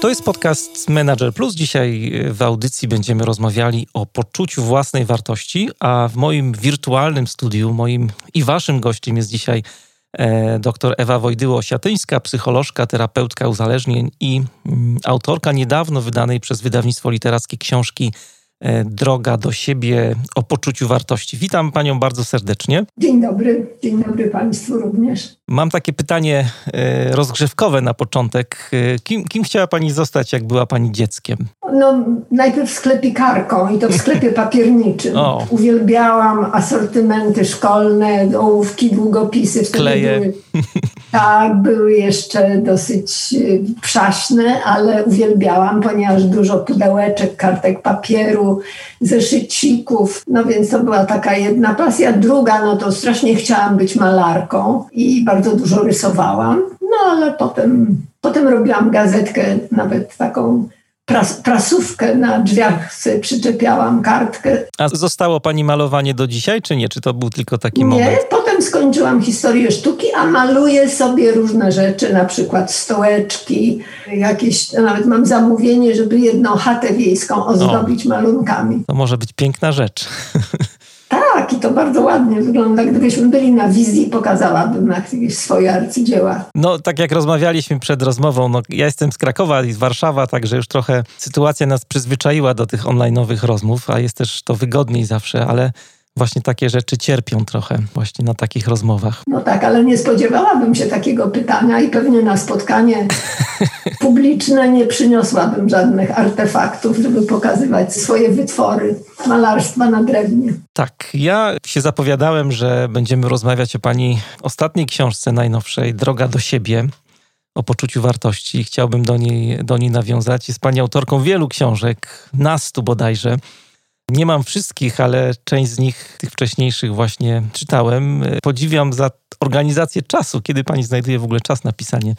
To jest podcast Manager Plus. Dzisiaj w audycji będziemy rozmawiali o poczuciu własnej wartości, a w moim wirtualnym studiu, moim i waszym gościem jest dzisiaj e, dr Ewa Wojdyło-Siatyńska, psycholożka, terapeutka uzależnień i mm, autorka niedawno wydanej przez wydawnictwo literackie książki E, droga do siebie o poczuciu wartości. Witam Panią bardzo serdecznie. Dzień dobry, dzień dobry Państwu również. Mam takie pytanie e, rozgrzewkowe na początek. E, kim, kim chciała Pani zostać, jak była Pani dzieckiem? No, najpierw sklepikarką i to w sklepie papierniczym. O. Uwielbiałam asortymenty szkolne, ołówki, długopisy. Wtedy Kleje. Były, tak, były jeszcze dosyć przaśne, ale uwielbiałam, ponieważ dużo pudełeczek, kartek papieru, zeszycików. No więc to była taka jedna pasja. Druga, no to strasznie chciałam być malarką i bardzo dużo rysowałam. No ale potem, potem robiłam gazetkę, nawet taką pras, prasówkę na drzwiach sobie przyczepiałam kartkę. A zostało pani malowanie do dzisiaj, czy nie? Czy to był tylko taki nie, moment? Nie, potem skończyłam historię sztuki, a maluję sobie różne rzeczy, na przykład stołeczki, jakieś, nawet mam zamówienie, żeby jedną chatę wiejską ozdobić o, malunkami. To może być piękna rzecz. Tak, i to bardzo ładnie wygląda. Gdybyśmy byli na wizji, pokazałabym jakieś swoje arcydzieła. No, tak jak rozmawialiśmy przed rozmową, no, ja jestem z Krakowa i z Warszawa, także już trochę sytuacja nas przyzwyczaiła do tych online'owych rozmów, a jest też to wygodniej zawsze, ale właśnie takie rzeczy cierpią trochę właśnie na takich rozmowach. No tak, ale nie spodziewałabym się takiego pytania i pewnie na spotkanie publiczne nie przyniosłabym żadnych artefaktów, żeby pokazywać swoje wytwory malarstwa na drewnie. Tak, ja się zapowiadałem, że będziemy rozmawiać o pani ostatniej książce najnowszej, Droga do siebie o poczuciu wartości. Chciałbym do niej, do niej nawiązać. Jest pani autorką wielu książek, nastu bodajże. Nie mam wszystkich, ale część z nich, tych wcześniejszych właśnie czytałem. Podziwiam za organizację czasu, kiedy pani znajduje w ogóle czas na pisanie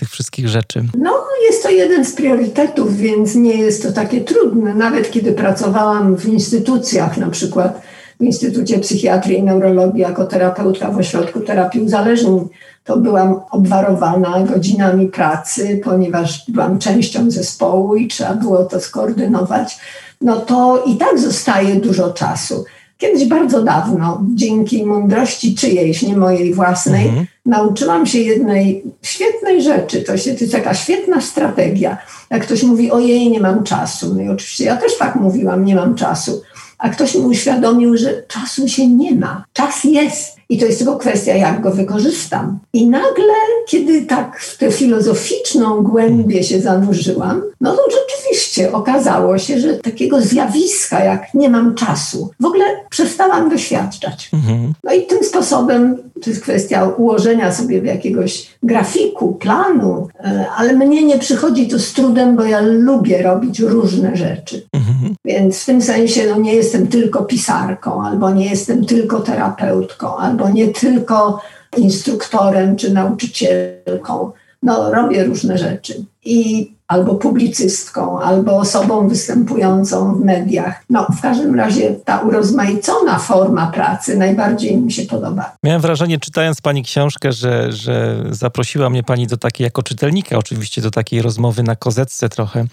tych wszystkich rzeczy. No, jest to jeden z priorytetów, więc nie jest to takie trudne. Nawet kiedy pracowałam w instytucjach, na przykład w Instytucie Psychiatrii i Neurologii jako terapeutka w ośrodku terapii uzależnień, to byłam obwarowana godzinami pracy, ponieważ byłam częścią zespołu i trzeba było to skoordynować no to i tak zostaje dużo czasu. Kiedyś bardzo dawno, dzięki mądrości czyjejś, nie mojej własnej, mhm. nauczyłam się jednej świetnej rzeczy. To, się, to jest taka świetna strategia. Jak ktoś mówi, ojej, nie mam czasu. No i oczywiście ja też tak mówiłam, nie mam czasu. A ktoś mi uświadomił, że czasu się nie ma. Czas jest. I to jest tylko kwestia, jak go wykorzystam. I nagle, kiedy tak w tę filozoficzną głębię się zanurzyłam, no to rzeczywiście okazało się, że takiego zjawiska, jak nie mam czasu, w ogóle przestałam doświadczać. Mhm. No i tym sposobem to jest kwestia ułożenia sobie jakiegoś grafiku, planu, e, ale mnie nie przychodzi to z trudem, bo ja lubię robić różne rzeczy. Mhm. Więc w tym sensie no, nie jestem tylko pisarką, albo nie jestem tylko terapeutką, albo albo nie tylko instruktorem czy nauczycielką. No, robię różne rzeczy. I albo publicystką, albo osobą występującą w mediach. No, w każdym razie ta urozmaicona forma pracy najbardziej mi się podoba. Miałem wrażenie, czytając Pani książkę, że, że zaprosiła mnie Pani do takiej, jako czytelnika oczywiście, do takiej rozmowy na kozetce trochę.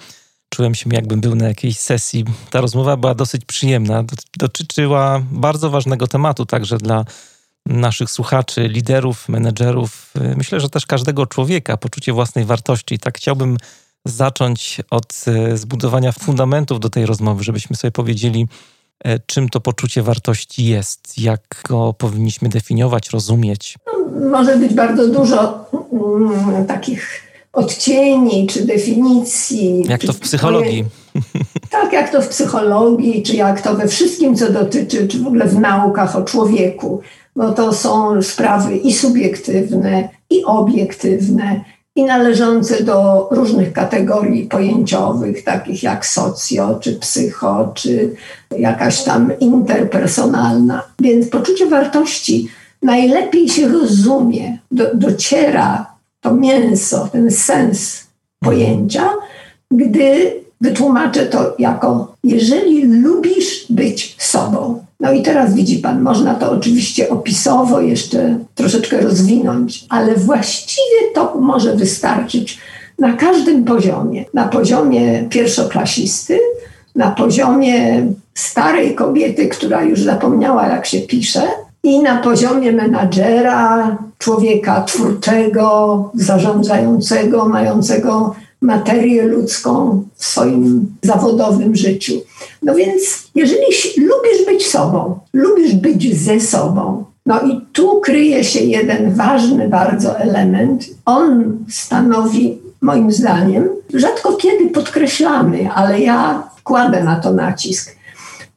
Czułem się, jakbym był na jakiejś sesji. Ta rozmowa była dosyć przyjemna. Dotyczyła bardzo ważnego tematu także dla naszych słuchaczy, liderów, menedżerów, y, myślę, że też każdego człowieka, poczucie własnej wartości. I tak chciałbym zacząć od y, zbudowania fundamentów do tej rozmowy, żebyśmy sobie powiedzieli, e, czym to poczucie wartości jest, jak go powinniśmy definiować, rozumieć. Może być bardzo dużo mm, takich odcieni czy definicji. Jak to w psychologii. Tak, jak to w psychologii, czy jak to we wszystkim, co dotyczy, czy w ogóle w naukach o człowieku bo to są sprawy i subiektywne, i obiektywne. i należące do różnych kategorii pojęciowych, takich jak socjo, czy psycho, czy jakaś tam interpersonalna. Więc poczucie wartości najlepiej się rozumie, do, dociera to mięso, ten sens pojęcia, gdy wytłumaczę to jako, jeżeli lubisz być sobą. No i teraz widzi Pan, można to oczywiście opisowo jeszcze troszeczkę rozwinąć, ale właściwie to może wystarczyć na każdym poziomie. Na poziomie pierwszoklasisty, na poziomie starej kobiety, która już zapomniała, jak się pisze, i na poziomie menadżera, człowieka twórczego, zarządzającego, mającego materię ludzką w swoim zawodowym życiu. No więc, jeżeli lubisz być sobą, lubisz być ze sobą, no i tu kryje się jeden ważny bardzo element. On stanowi, moim zdaniem, rzadko kiedy podkreślamy, ale ja kładę na to nacisk.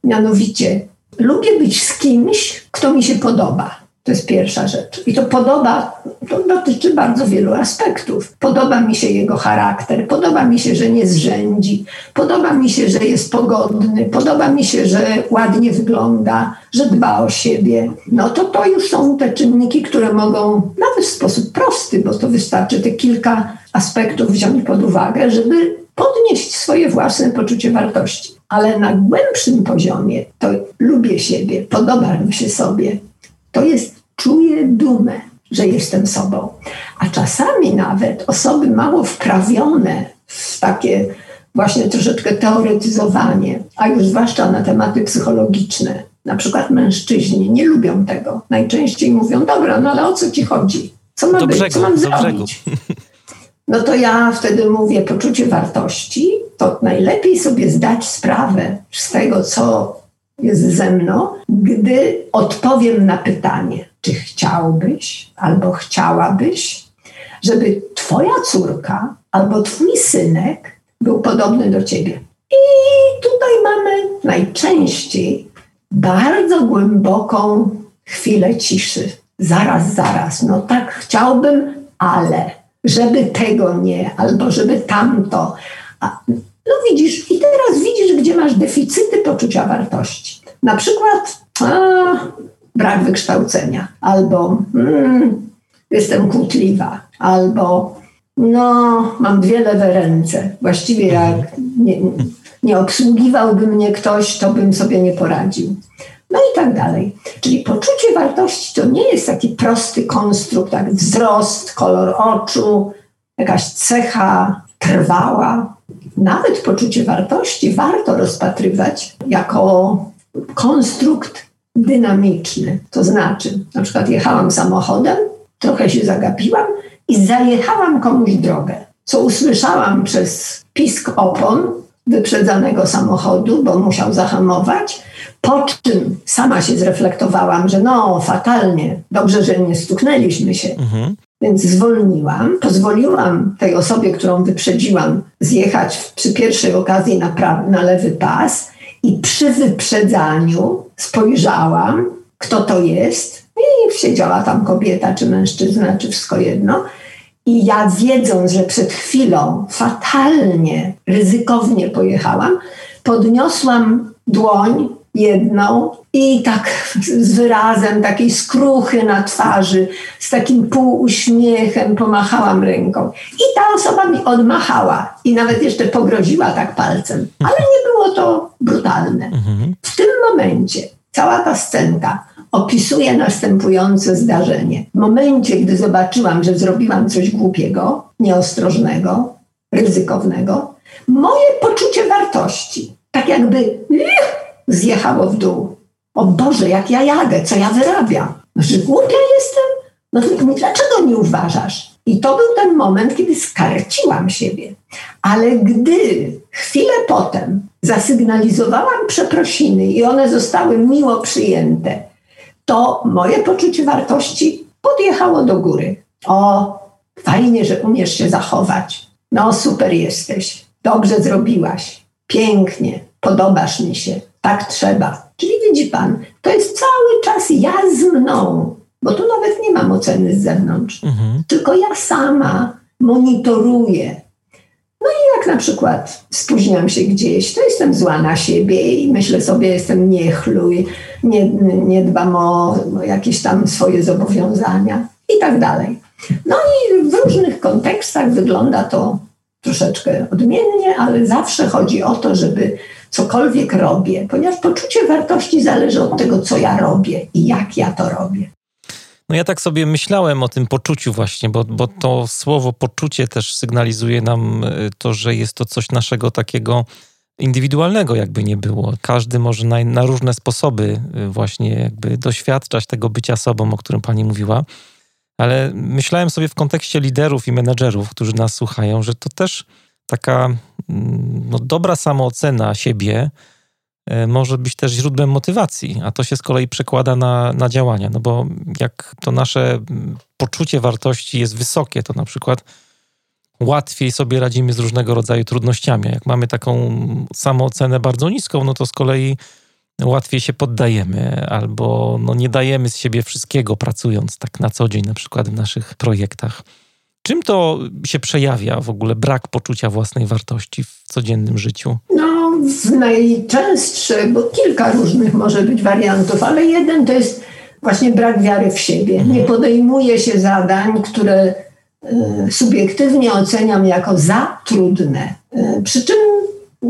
Mianowicie, lubię być z kimś, kto mi się podoba. To jest pierwsza rzecz. I to podoba, to dotyczy bardzo wielu aspektów. Podoba mi się jego charakter, podoba mi się, że nie zrzędzi, podoba mi się, że jest pogodny, podoba mi się, że ładnie wygląda, że dba o siebie. No to to już są te czynniki, które mogą nawet w sposób prosty, bo to wystarczy te kilka aspektów wziąć pod uwagę, żeby podnieść swoje własne poczucie wartości. Ale na głębszym poziomie to lubię siebie, podoba mi się sobie, to jest czuję dumę, że jestem sobą. A czasami nawet osoby mało wprawione w takie właśnie troszeczkę teoretyzowanie, a już zwłaszcza na tematy psychologiczne, na przykład mężczyźni nie lubią tego. Najczęściej mówią, dobra, no ale o co ci chodzi? Co ma do być? Brzegu, co mam zrobić? No to ja wtedy mówię, poczucie wartości, to najlepiej sobie zdać sprawę z tego, co jest ze mną, gdy odpowiem na pytanie, czy chciałbyś albo chciałabyś, żeby twoja córka albo twój synek był podobny do ciebie. I tutaj mamy najczęściej bardzo głęboką chwilę ciszy. Zaraz, zaraz, no tak chciałbym, ale żeby tego nie, albo żeby tamto. A, no widzisz, i teraz widzisz, gdzie masz deficyty poczucia wartości. Na przykład a, brak wykształcenia, albo mm, jestem kłótliwa, albo no, mam dwie lewe ręce. Właściwie jak nie, nie obsługiwałby mnie ktoś, to bym sobie nie poradził. No i tak dalej. Czyli poczucie wartości to nie jest taki prosty konstrukt, jak wzrost, kolor oczu, jakaś cecha trwała. Nawet poczucie wartości warto rozpatrywać jako konstrukt dynamiczny. To znaczy, na przykład jechałam samochodem, trochę się zagapiłam i zajechałam komuś drogę. Co usłyszałam przez pisk opon wyprzedzanego samochodu, bo musiał zahamować, po czym sama się zreflektowałam, że no, fatalnie, dobrze, że nie stuknęliśmy się. Mhm. Więc zwolniłam, pozwoliłam tej osobie, którą wyprzedziłam, zjechać przy pierwszej okazji na, prawy, na lewy pas i przy wyprzedzaniu spojrzałam, kto to jest. I siedziała tam kobieta, czy mężczyzna, czy wszystko jedno. I ja wiedząc, że przed chwilą fatalnie, ryzykownie pojechałam, podniosłam dłoń jedną i tak z wyrazem takiej skruchy na twarzy, z takim półuśmiechem pomachałam ręką. I ta osoba mi odmachała i nawet jeszcze pogroziła tak palcem, ale nie było to brutalne. Mhm. W tym momencie cała ta scenka opisuje następujące zdarzenie. W momencie, gdy zobaczyłam, że zrobiłam coś głupiego, nieostrożnego, ryzykownego, moje poczucie wartości, tak jakby zjechało w dół. O Boże, jak ja jadę, co ja wyrabiam? No, że głupia jestem? No to dlaczego nie uważasz? I to był ten moment, kiedy skarciłam siebie. Ale gdy chwilę potem zasygnalizowałam przeprosiny i one zostały miło przyjęte, to moje poczucie wartości podjechało do góry. O, fajnie, że umiesz się zachować. No, super jesteś. Dobrze zrobiłaś. Pięknie. Podobasz mi się tak trzeba. Czyli widzi pan, to jest cały czas ja z mną, bo tu nawet nie mam oceny z zewnątrz, mhm. tylko ja sama monitoruję. No i jak na przykład spóźniam się gdzieś, to jestem zła na siebie i myślę sobie, jestem niechluj, nie, nie dbam o, o jakieś tam swoje zobowiązania i tak dalej. No i w różnych kontekstach wygląda to troszeczkę odmiennie, ale zawsze chodzi o to, żeby cokolwiek robię, ponieważ poczucie wartości zależy od tego, co ja robię i jak ja to robię. No ja tak sobie myślałem o tym poczuciu właśnie, bo, bo to słowo poczucie też sygnalizuje nam e, to, że jest to coś naszego takiego indywidualnego, jakby nie było. Każdy może na, na różne sposoby e, właśnie jakby doświadczać tego bycia sobą, o którym pani mówiła. Ale myślałem sobie w kontekście liderów i menedżerów, którzy nas słuchają, że to też taka no, dobra samoocena siebie e, może być też źródłem motywacji, a to się z kolei przekłada na, na działania. No bo jak to nasze poczucie wartości jest wysokie, to na przykład łatwiej sobie radzimy z różnego rodzaju trudnościami. Jak mamy taką samoocenę bardzo niską, no to z kolei łatwiej się poddajemy albo no, nie dajemy z siebie wszystkiego pracując tak na co dzień, na przykład w naszych projektach. Czym to się przejawia w ogóle brak poczucia własnej wartości w codziennym życiu? No, w najczęstsze, bo kilka różnych może być wariantów, ale jeden to jest właśnie brak wiary w siebie. Mhm. Nie podejmuje się zadań, które y, subiektywnie oceniam jako za trudne. Y, przy czym y,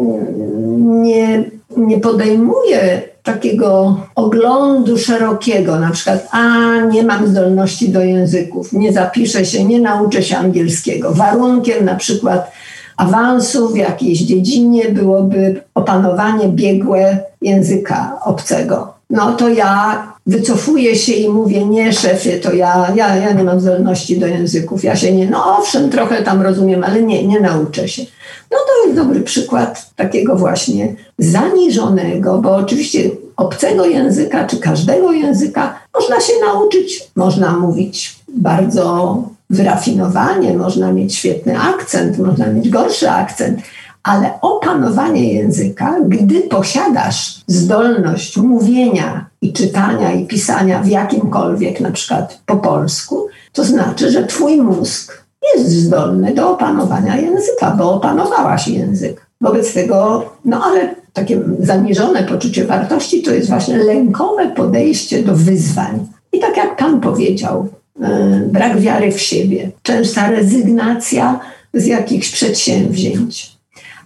nie nie podejmuje takiego oglądu szerokiego, na przykład, a nie mam zdolności do języków, nie zapiszę się, nie nauczę się angielskiego. Warunkiem na przykład awansu w jakiejś dziedzinie byłoby opanowanie biegłe języka obcego. No to ja wycofuję się i mówię, nie szefie, to ja, ja, ja nie mam zdolności do języków, ja się nie, no owszem, trochę tam rozumiem, ale nie, nie nauczę się. No to jest dobry przykład takiego właśnie zaniżonego, bo oczywiście obcego języka czy każdego języka można się nauczyć, można mówić bardzo wyrafinowanie, można mieć świetny akcent, można mieć gorszy akcent, ale opanowanie języka, gdy posiadasz zdolność mówienia i czytania i pisania w jakimkolwiek, na przykład po polsku, to znaczy, że twój mózg jest zdolny do opanowania języka, bo opanowałaś język. Wobec tego, no ale takie zaniżone poczucie wartości to jest właśnie lękowe podejście do wyzwań. I tak jak Pan powiedział, yy, brak wiary w siebie, częsta rezygnacja z jakichś przedsięwzięć,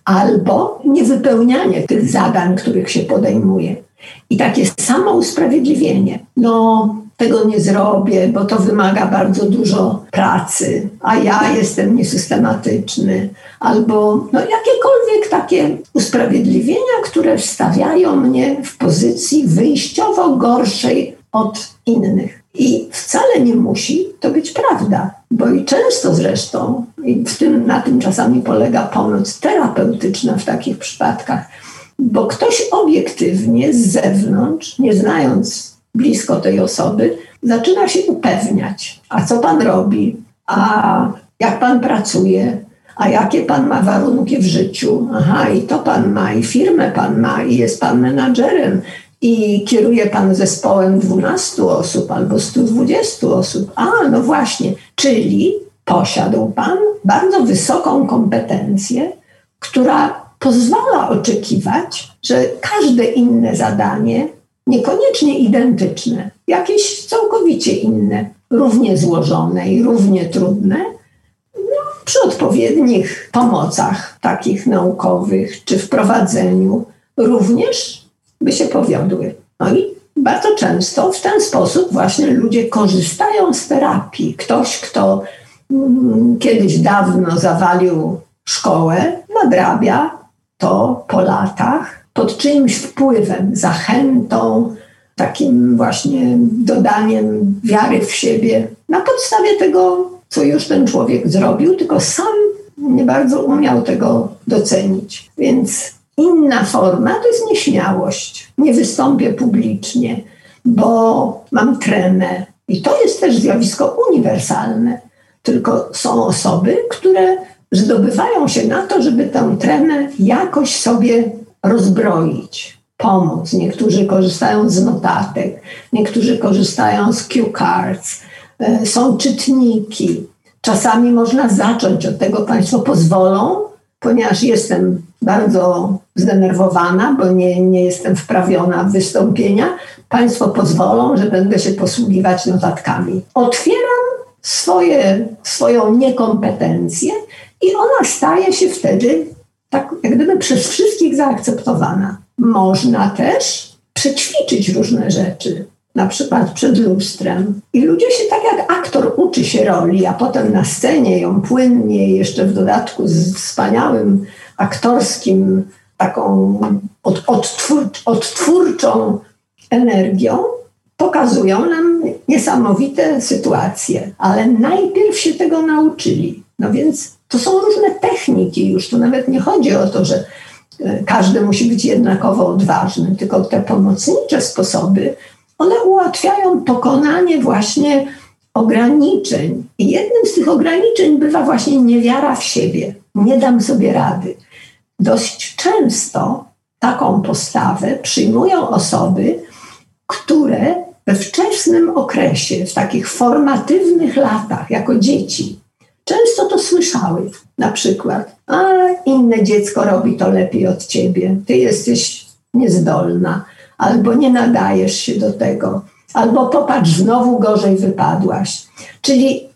albo niewypełnianie tych zadań, których się podejmuje. I takie samo usprawiedliwienie. No, tego nie zrobię, bo to wymaga bardzo dużo pracy, a ja jestem niesystematyczny, albo no, jakiekolwiek takie usprawiedliwienia, które wstawiają mnie w pozycji wyjściowo gorszej od innych. I wcale nie musi to być prawda, bo i często zresztą, i w tym, na tym czasami polega pomoc terapeutyczna w takich przypadkach, bo ktoś obiektywnie z zewnątrz, nie znając blisko tej osoby, zaczyna się upewniać, a co pan robi, a jak pan pracuje, a jakie pan ma warunki w życiu. Aha, i to pan ma, i firmę pan ma, i jest pan menadżerem, i kieruje pan zespołem 12 osób albo 120 osób. A, no właśnie, czyli posiadł pan bardzo wysoką kompetencję, która pozwala oczekiwać, że każde inne zadanie, niekoniecznie identyczne, jakieś całkowicie inne, równie złożone i równie trudne, no, przy odpowiednich pomocach takich naukowych czy wprowadzeniu również by się powiodły. No i bardzo często w ten sposób właśnie ludzie korzystają z terapii. Ktoś, kto mm, kiedyś dawno zawalił szkołę, nadrabia to po latach pod czyimś wpływem, zachętą, takim właśnie dodaniem wiary w siebie na podstawie tego, co już ten człowiek zrobił, tylko sam nie bardzo umiał tego docenić. Więc inna forma to jest nieśmiałość. Nie wystąpię publicznie, bo mam tremę. I to jest też zjawisko uniwersalne. Tylko są osoby, które zdobywają się na to, żeby tę tremę jakoś sobie rozbroić, pomóc. Niektórzy korzystają z notatek, niektórzy korzystają z cue cards, e, są czytniki. Czasami można zacząć od tego, Państwo pozwolą, ponieważ jestem bardzo zdenerwowana, bo nie, nie jestem wprawiona w wystąpienia. Państwo pozwolą, że będę się posługiwać notatkami. Otwieram swoje, swoją niekompetencję i ona staje się wtedy tak jak gdyby przez wszystkich zaakceptowana. Można też przećwiczyć różne rzeczy, na przykład przed lustrem. I ludzie się tak jak aktor uczy się roli, a potem na scenie ją płynnie, jeszcze w dodatku z wspaniałym aktorskim, taką od, odtwór, odtwórczą energią, pokazują nam niesamowite sytuacje, ale najpierw się tego nauczyli. No więc to są różne techniki już. Tu nawet nie chodzi o to, że e, każdy musi być jednakowo odważny, tylko te pomocnicze sposoby, one ułatwiają pokonanie właśnie ograniczeń. I jednym z tych ograniczeń bywa właśnie niewiara w siebie. Nie dam sobie rady. Dość często taką postawę przyjmują osoby, które we wczesnym okresie, w takich formatywnych latach, jako dzieci, często to słyszały. Na przykład, a inne dziecko robi to lepiej od ciebie, ty jesteś niezdolna, albo nie nadajesz się do tego, albo popatrz, znowu gorzej wypadłaś. Czyli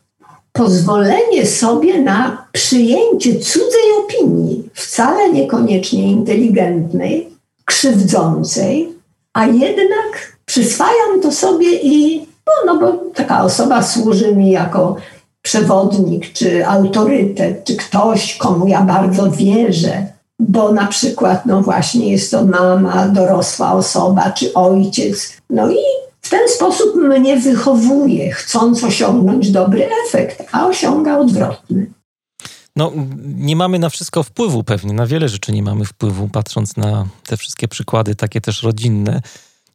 pozwolenie sobie na przyjęcie cudzej opinii, wcale niekoniecznie inteligentnej, krzywdzącej, a jednak przyswajam to sobie i no, no bo taka osoba służy mi jako przewodnik, czy autorytet, czy ktoś, komu ja bardzo wierzę, bo na przykład, no właśnie, jest to mama, dorosła osoba, czy ojciec. No i w ten sposób mnie wychowuje, chcąc osiągnąć dobry efekt, a osiąga odwrotny. No, nie mamy na wszystko wpływu pewnie, na wiele rzeczy nie mamy wpływu, patrząc na te wszystkie przykłady, takie też rodzinne.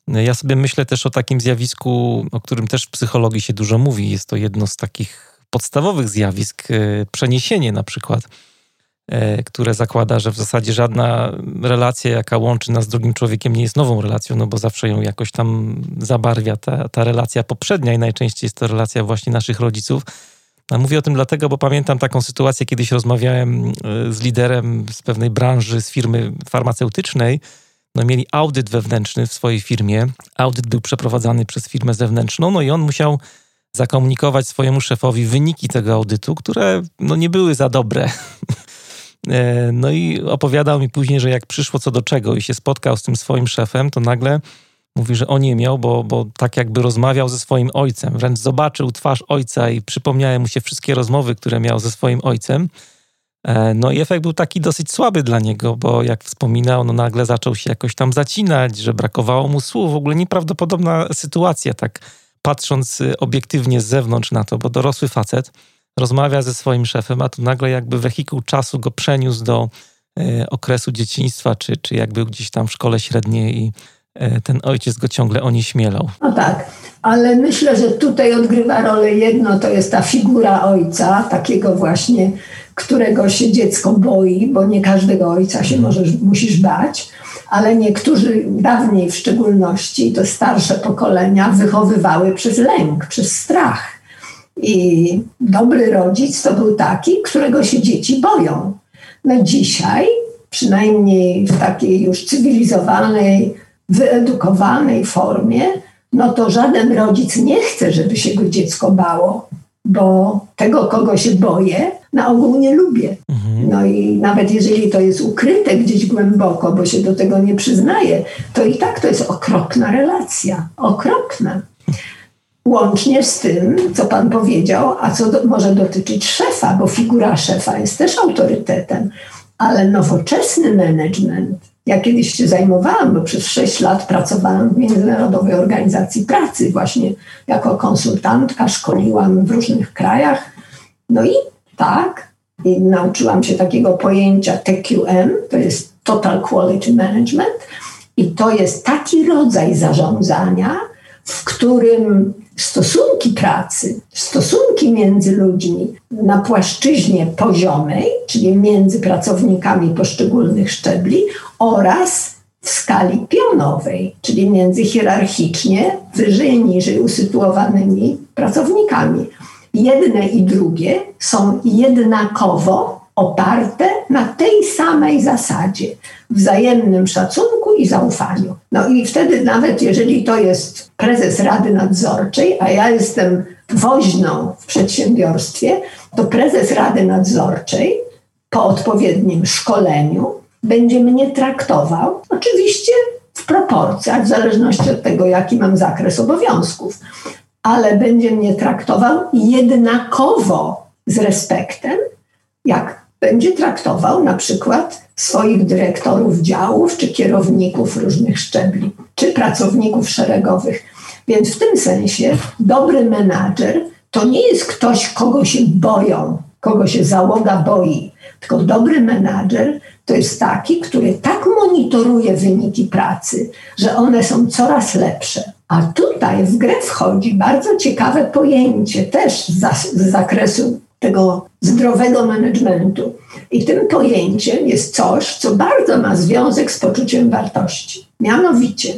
Ja sobie myślę też o takim zjawisku, o którym też w psychologii się dużo mówi. Jest to jedno z takich podstawowych zjawisk, e, przeniesienie na przykład, które zakłada, że w zasadzie żadna relacja, jaka łączy nas z drugim człowiekiem, nie jest nową relacją, no bo zawsze ją jakoś tam zabarwia ta, ta relacja poprzednia i najczęściej jest to relacja właśnie naszych rodziców. A mówię o tym dlatego, bo pamiętam taką sytuację, kiedyś rozmawiałem e, z liderem z pewnej branży, z firmy farmaceutycznej, no mieli audyt wewnętrzny w swojej firmie. Audyt był przeprowadzany przez firmę zewnętrzną, no i on musiał zakomunikować swojemu szefowi wyniki tego audytu, które no, nie były za dobre. E, no i opowiadał mi później, że jak przyszło co do czego i się spotkał z tym swoim szefem, to nagle mówi, że on nie miał, bo, bo tak jakby rozmawiał ze swoim ojcem. Wręcz zobaczył twarz ojca i przypomniały mu się wszystkie rozmowy, które miał ze swoim ojcem. E, no i efekt był taki dosyć słaby dla niego, bo jak wspominał, no nagle zaczął się jakoś tam zacinać, że brakowało mu słów. W ogóle nieprawdopodobna sytuacja, tak patrząc y, obiektywnie z zewnątrz na to, bo dorosły facet rozmawia ze swoim szefem, a tu nagle jakby wehikuł czasu go przeniósł do y, okresu dzieciństwa, czy, czy jak był gdzieś tam w szkole średniej i y, ten ojciec go ciągle onieśmielał. No tak, ale myślę, że tutaj odgrywa rolę jedno, to jest ta figura ojca, takiego właśnie, którego się dziecko boi, bo nie każdego ojca się możesz, musisz bać ale niektórzy dawniej w szczególności, to starsze pokolenia, wychowywały przez lęk, przez strach. I dobry rodzic to był taki, którego się dzieci boją. No dzisiaj, przynajmniej w takiej już cywilizowanej, wyedukowanej formie, no to żaden rodzic nie chce, żeby się go dziecko bało, bo tego, kogo się boję, na ogół nie lubię. Mhm. No i nawet jeżeli to jest ukryte gdzieś głęboko, bo się do tego nie przyznaje, to i tak to jest okropna relacja. Okropna. Łącznie z tym, co Pan powiedział, a co do, może dotyczyć szefa, bo figura szefa jest też autorytetem, ale nowoczesny management. Ja kiedyś się zajmowałam, bo przez 6 lat pracowałam w Międzynarodowej Organizacji Pracy, właśnie jako konsultantka, szkoliłam w różnych krajach. No i tak, i nauczyłam się takiego pojęcia TQM, to jest Total Quality Management, i to jest taki rodzaj zarządzania, w którym stosunki pracy, stosunki między ludźmi na płaszczyźnie poziomej, czyli między pracownikami poszczególnych szczebli oraz w skali pionowej, czyli między hierarchicznie wyżej, niżej usytuowanymi pracownikami. jedne i drugie są jednakowo oparte na tej samej zasadzie wzajemnym szacunku i zaufaniu. No i wtedy, nawet jeżeli to jest prezes Rady Nadzorczej, a ja jestem woźną w przedsiębiorstwie, to prezes Rady Nadzorczej po odpowiednim szkoleniu będzie mnie traktował, oczywiście w proporcjach, w zależności od tego, jaki mam zakres obowiązków, ale będzie mnie traktował jednakowo z respektem, jak będzie traktował na przykład swoich dyrektorów działów, czy kierowników różnych szczebli, czy pracowników szeregowych. Więc w tym sensie dobry menadżer to nie jest ktoś, kogo się boją, kogo się załoga boi, tylko dobry menadżer to jest taki, który tak monitoruje wyniki pracy, że one są coraz lepsze. A tutaj w grę wchodzi bardzo ciekawe pojęcie też z, zakresu tego zdrowego managementu. I tym pojęciem jest coś, co bardzo ma związek z poczuciem wartości. Mianowicie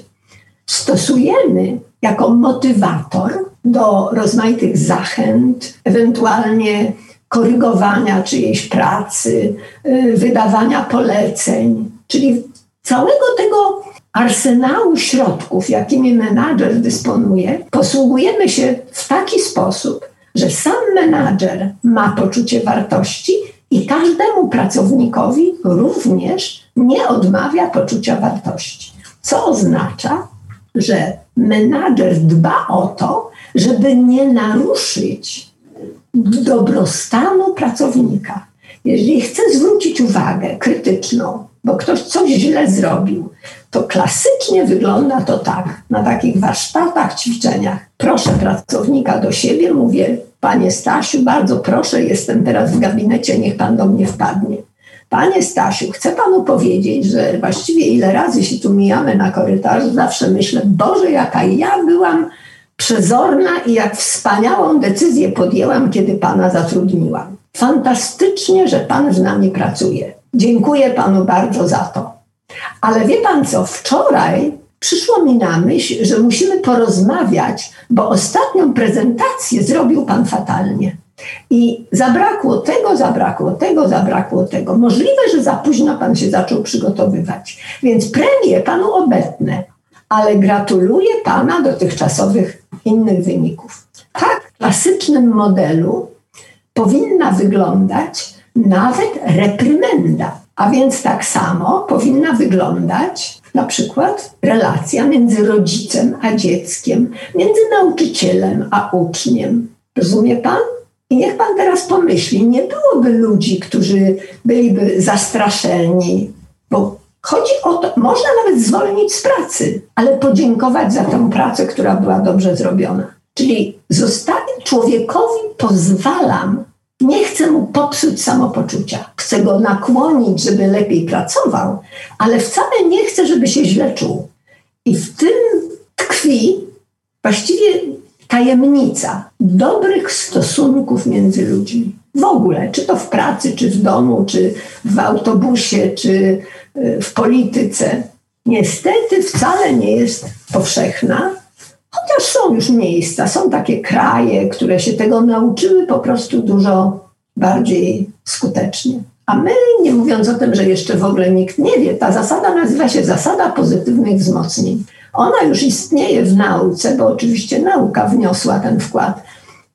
stosujemy jako motywator do rozmaitych zachęt, ewentualnie korygowania czyjejś pracy, y, wydawania poleceń, czyli całego tego arsenału środków, jakimi menadżer dysponuje, posługujemy się w taki sposób, że sam menadżer ma poczucie wartości i każdemu pracownikowi również nie odmawia poczucia wartości. Co oznacza, że menadżer dba o to, żeby nie naruszyć dobrostanu pracownika. Jeżeli chce zwrócić uwagę krytyczną, bo ktoś coś źle zrobił, to klasycznie wygląda to tak, na takich warsztatach, ćwiczeniach. Proszę pracownika do siebie, mówię, panie Stasiu, bardzo proszę, jestem teraz w gabinecie, niech pan do mnie wpadnie. Panie Stasiu, chcę panu powiedzieć, że właściwie ile razy się tu mijamy na korytarzu, zawsze myślę, Boże, jaka ja byłam przezorna i jak wspaniałą decyzję podjęłam, kiedy pana zatrudniłam. Fantastycznie, że pan z nami pracuje. Dziękuję panu bardzo za to. Ale wie pan co, wczoraj przyszło mi na myśl, że musimy porozmawiać, bo ostatnią prezentację zrobił pan fatalnie. I zabrakło tego, zabrakło tego, zabrakło tego. Możliwe, że za późno pan się zaczął przygotowywać. Więc premię panu obetnę, ale gratuluję pana dotychczasowych innych wyników. Tak w klasycznym modelu powinna wyglądać nawet reprymenda. A więc tak samo powinna wyglądać na przykład relacja między rodzicem a dzieckiem, między nauczycielem a uczniem. Rozumie pan? I niech pan teraz pomyśli, nie byłoby ludzi, którzy byliby zastraszeni, bo chodzi o to, można nawet zwolnić z pracy, ale podziękować za tę pracę, która była dobrze zrobiona. Czyli zostawić człowiekowi pozwalam nie chcę mu popsuć samopoczucia. Chcę go nakłonić, żeby lepiej pracował, ale wcale nie chcę, żeby się źle czuł. I w tym tkwi właściwie tajemnica dobrych stosunków między ludźmi. W ogóle, czy to w pracy, czy w domu, czy w autobusie, czy y, w polityce. Niestety wcale nie jest powszechna, Chociaż są już miejsca, są takie kraje, które się tego nauczyły po prostu dużo bardziej skutecznie. A my, nie mówiąc o tym, że jeszcze w ogóle nikt nie wie, ta zasada nazywa się zasada pozytywnych wzmocnień. Ona już istnieje w nauce, bo oczywiście nauka wniosła ten wkład.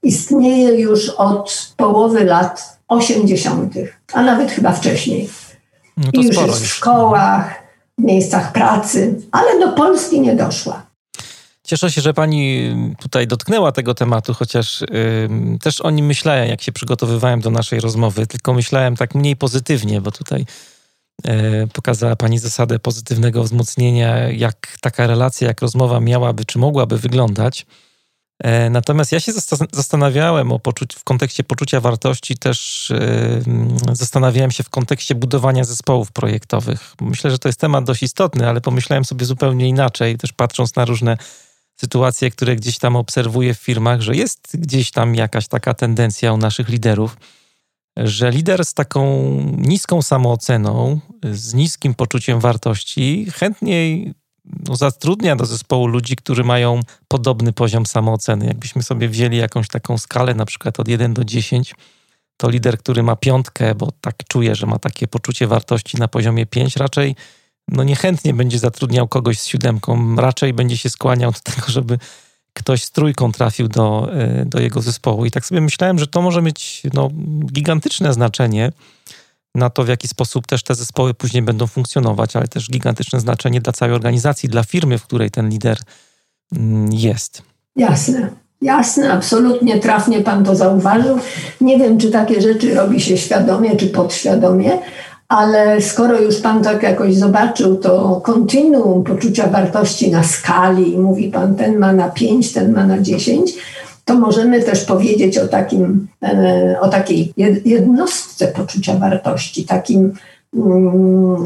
Istnieje już od połowy lat 80., a nawet chyba wcześniej. No I już jest w szkołach, w miejscach pracy, ale do Polski nie doszła. Cieszę się, że pani tutaj dotknęła tego tematu, chociaż też o nim myślałem, jak się przygotowywałem do naszej rozmowy, tylko myślałem tak mniej pozytywnie, bo tutaj y, pokazała pani zasadę pozytywnego wzmocnienia, jak taka relacja, jak rozmowa miałaby, czy mogłaby wyglądać. E, natomiast ja się zastanawiałem o w kontekście poczucia wartości, też zastanawiałem się w kontekście budowania zespołów projektowych. Myślę, że to jest temat dość istotny, ale pomyślałem sobie zupełnie inaczej, też patrząc na różne sytuacje, które gdzieś tam obserwuję w firmach, że jest gdzieś tam jakaś taka tendencja u naszych liderów, że lider z taką niską samooceną, z niskim poczuciem wartości, chętniej no, zatrudnia do zespołu ludzi, którzy mają podobny poziom samooceny. Jakbyśmy sobie wzięli jakąś taką skalę, na przykład od 1 do 10, to lider, który ma piątkę, bo tak czuje, że ma takie poczucie wartości na poziomie 5, raczej no niechętnie będzie zatrudniał kogoś z siódemką, raczej będzie się skłaniał do tego, żeby ktoś z trójką trafił do, e, do jego zespołu. I tak sobie myślałem, że to może mieć no, gigantyczne znaczenie na to, w jaki sposób też te zespoły później będą funkcjonować, ale też gigantyczne znaczenie dla całej organizacji, dla firmy, w której ten lider mm, jest. Jasne. Jasne, absolutnie trafnie Pan to zauważył. Nie wiem, czy takie rzeczy robi się świadomie, czy podświadomie, ale skoro już Pan tak jakoś zobaczył to kontinuum poczucia wartości na skali i mówi Pan, ten ma na 5, ten ma na 10, to możemy też powiedzieć o, takim, e, o takiej jednostce poczucia wartości, takim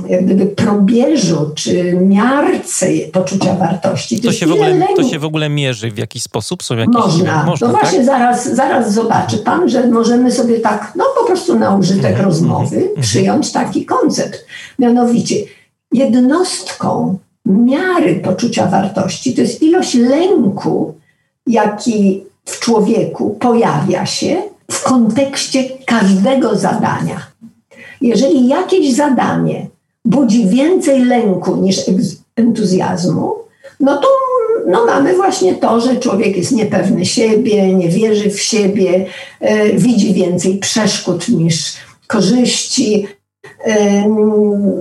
jak gdyby probierzu czy miarce poczucia wartości. To, to się, w ogóle, to się w ogóle mierzy w jakiś sposób? Są jakieś, można. można. No tak? właśnie zaraz, zaraz zobaczy Pan, że możemy sobie tak, no po prostu na użytek mm -hmm. rozmowy mm -hmm. przyjąć taki koncept. Mianowicie jednostką miary poczucia wartości to jest ilość lęku, jaki w człowieku pojawia się w kontekście każdego zadania. Jeżeli jakieś zadanie budzi więcej lęku niż entuzjazmu, no to no mamy właśnie to, że człowiek jest niepewny siebie, nie wierzy w siebie, e, widzi więcej przeszkód niż korzyści. E,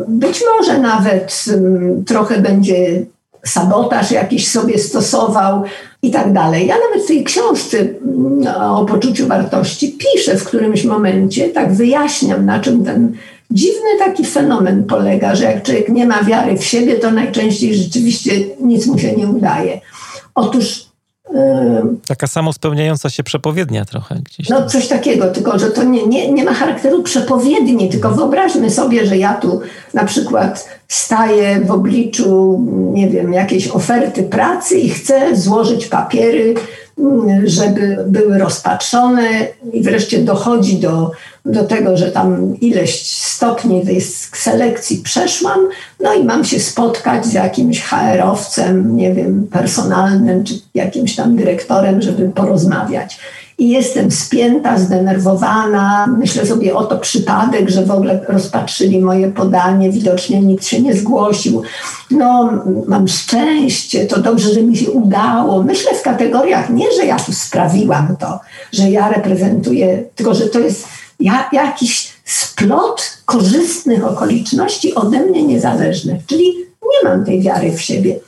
być może nawet m, trochę będzie sabotaż jakiś sobie stosował i tak dalej. Ja nawet w tej książce mm, o poczuciu wartości piszę w którymś momencie, tak wyjaśniam, na czym ten dziwny taki fenomen polega, że jak człowiek nie ma wiary w siebie, to najczęściej rzeczywiście nic mu się nie udaje. Otóż Taka samospełniająca się przepowiednia trochę gdzieś. No coś takiego, tylko że to nie, nie, nie ma charakteru przepowiedni, tylko wyobraźmy sobie, że ja tu na przykład staję w obliczu, nie wiem, jakiejś oferty pracy i chcę złożyć papiery żeby były rozpatrzone i wreszcie dochodzi do, do tego, że tam ileś stopni tej selekcji przeszłam, no i mam się spotkać z jakimś HR-owcem, nie wiem, personalnym, czy jakimś tam dyrektorem, żeby porozmawiać i jestem spięta, zdenerwowana. Myślę sobie o to przypadek, że w ogóle rozpatrzyli moje podanie, widocznie nikt się nie zgłosił. No, mam szczęście, to dobrze, że mi się udało. Myślę w kategoriach nie, że ja tu sprawiłam to, że ja reprezentuję, tylko że to jest jakiś splot korzystnych okoliczności ode mnie niezależnych, czyli nie mam tej wiary w siebie.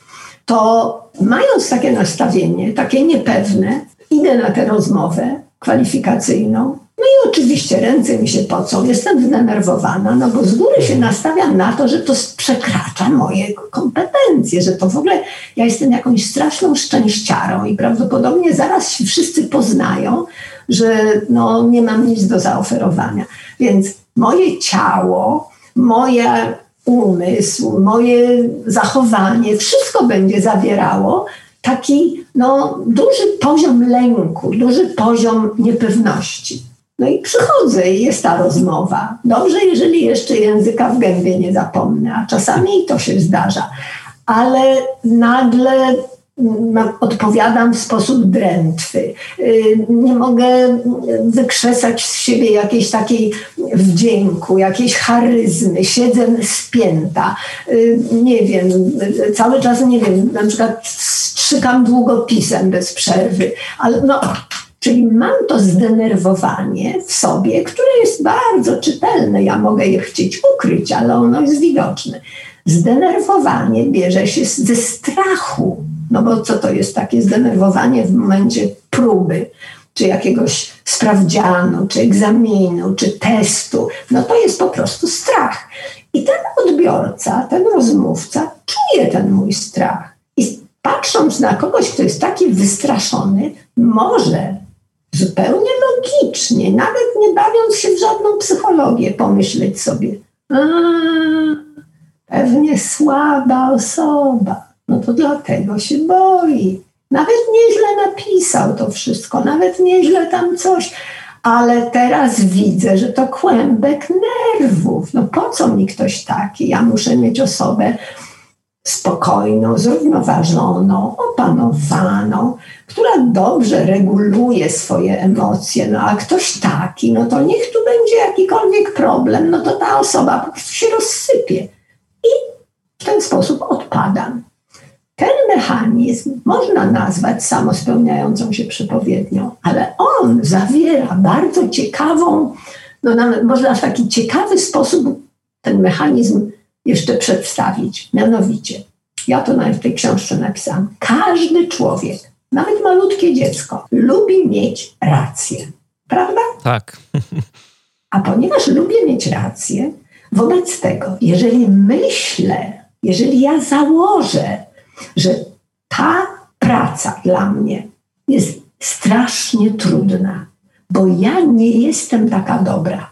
To mając takie nastawienie, takie niepewne, idę na tę rozmowę kwalifikacyjną. No i oczywiście ręce mi się pocą, jestem zdenerwowana, no bo z góry się nastawiam na to, że to przekracza moje kompetencje, że to w ogóle ja jestem jakąś straszną szczęściarą i prawdopodobnie zaraz się wszyscy poznają, że no, nie mam nic do zaoferowania. Więc moje ciało, moje umysł, moje zachowanie, wszystko będzie zawierało taki no, duży poziom lęku, duży poziom niepewności. No i przychodzę i jest ta rozmowa. Dobrze, jeżeli jeszcze języka w gębie nie zapomnę, a czasami i to się zdarza. Ale nagle odpowiadam w sposób drętwy. Y, nie mogę wykrzesać z siebie jakiejś takiej wdzięku, jakiejś charyzmy, siedzę spięta. Y, nie wiem, cały czas nie wiem, na przykład strzykam długopisem bez przerwy, ale no, Czyli mam to zdenerwowanie w sobie, które jest bardzo czytelne. Ja mogę je chcieć ukryć, ale ono jest widoczne. Zdenerwowanie bierze się ze strachu no bo co to jest takie zdenerwowanie w momencie próby, czy jakiegoś sprawdzianu, czy egzaminu, czy testu? No to jest po prostu strach. I ten odbiorca, ten rozmówca czuje ten mój strach. I patrząc na kogoś, kto jest taki wystraszony, może zupełnie logicznie, nawet nie bawiąc się w żadną psychologię, pomyśleć sobie, pewnie słaba osoba no to dlatego się boi. Nawet nieźle napisał to wszystko, nawet nieźle tam coś, ale teraz widzę, że to kłębek nerwów. No po co mi ktoś taki? Ja muszę mieć osobę spokojną, zrównoważoną, opanowaną, która dobrze reguluje swoje emocje. No a ktoś taki, no to niech tu będzie jakikolwiek problem, no to ta osoba po prostu się rozsypie. I w ten sposób odpadam. Ten mechanizm można nazwać samospełniającą się przepowiednią, ale on zawiera bardzo ciekawą, no można w taki ciekawy sposób ten mechanizm jeszcze przedstawić. Mianowicie, ja to nawet w tej książce napisałam, każdy człowiek, nawet malutkie dziecko, lubi mieć rację. Prawda? Tak. A ponieważ lubię mieć rację, wobec tego, jeżeli myślę, jeżeli ja założę, że ta praca dla mnie jest strasznie trudna, bo ja nie jestem taka dobra.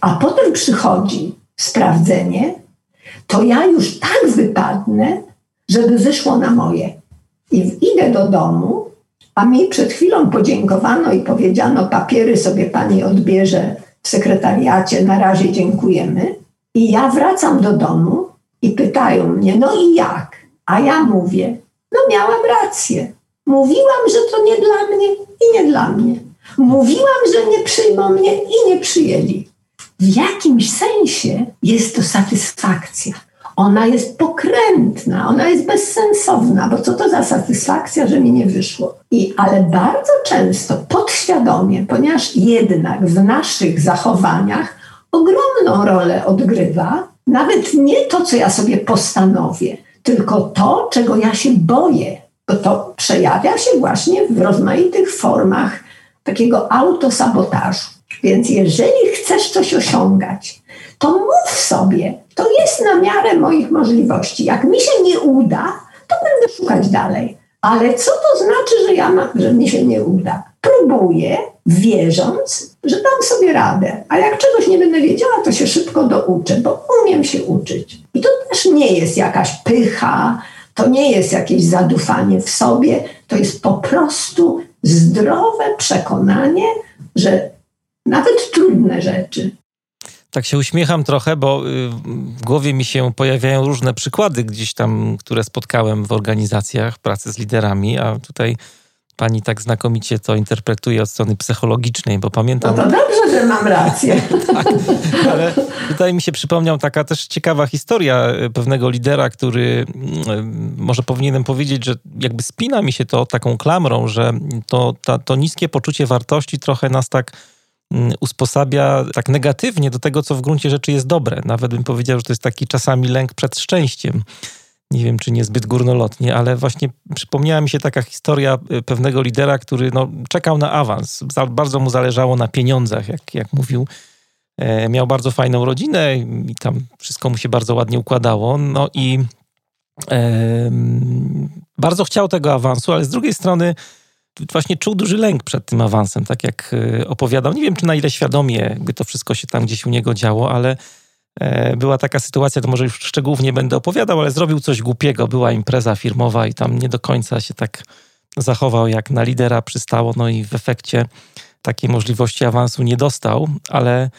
A potem przychodzi sprawdzenie, to ja już tak wypadnę, żeby wyszło na moje. I idę do domu, a mi przed chwilą podziękowano i powiedziano: papiery sobie pani odbierze w sekretariacie, na razie dziękujemy. I ja wracam do domu i pytają mnie: no i jak? A ja mówię: no miałam rację. Mówiłam, że to nie dla mnie i nie dla mnie. Mówiłam, że nie przyjmą mnie i nie przyjęli w jakimś sensie jest to satysfakcja. Ona jest pokrętna, ona jest bezsensowna, bo co to za satysfakcja, że mi nie wyszło. I, ale bardzo często podświadomie, ponieważ jednak w naszych zachowaniach ogromną rolę odgrywa nawet nie to, co ja sobie postanowię, tylko to, czego ja się boję, bo to przejawia się właśnie w rozmaitych formach takiego autosabotażu. Więc jeżeli chcesz coś osiągać, to mów sobie, to jest na miarę moich możliwości. Jak mi się nie uda, to będę szukać dalej. Ale co to znaczy, że, ja że mi się nie uda? Próbuję, wierząc, że dam sobie radę. A jak czegoś nie będę wiedziała, to się szybko douczę, bo umiem się uczyć. I to też nie jest jakaś pycha, to nie jest jakieś zadufanie w sobie, to jest po prostu zdrowe przekonanie, że nawet trudne rzeczy. Tak się uśmiecham trochę, bo y, w głowie mi się pojawiają różne przykłady gdzieś tam, które spotkałem w organizacjach pracy z liderami, a tutaj pani tak znakomicie to interpretuje od strony psychologicznej, bo pamiętam... No to dobrze, że mam rację. tak, ale tutaj mi się przypomniał taka też ciekawa historia y, pewnego lidera, który y, może powinienem powiedzieć, że jakby spina mi się to taką klamrą, że to, ta, to niskie poczucie wartości trochę nas tak usposabia tak negatywnie do tego, co w gruncie rzeczy jest dobre. Nawet bym powiedział, że to jest taki czasami lęk przed szczęściem. Nie wiem, czy niezbyt górnolotnie, ale właśnie przypomniała mi się taka historia y, pewnego lidera, który no, czekał na awans. Bardzo mu zależało na pieniądzach, jak, jak mówił. E, miał bardzo fajną rodzinę i tam wszystko mu się bardzo ładnie układało. No i e, bardzo chciał tego awansu, ale z drugiej strony właśnie czuł duży lęk przed tym awansem, tak jak e, opowiadał. Nie wiem, czy na ile świadomie jakby to wszystko się tam gdzieś u niego działo, ale e, była taka sytuacja, to może już szczegółów nie będę opowiadał, ale zrobił coś głupiego. Była impreza firmowa i tam nie do końca się tak zachował, jak na lidera przystało, no i w efekcie takiej możliwości awansu nie dostał, ale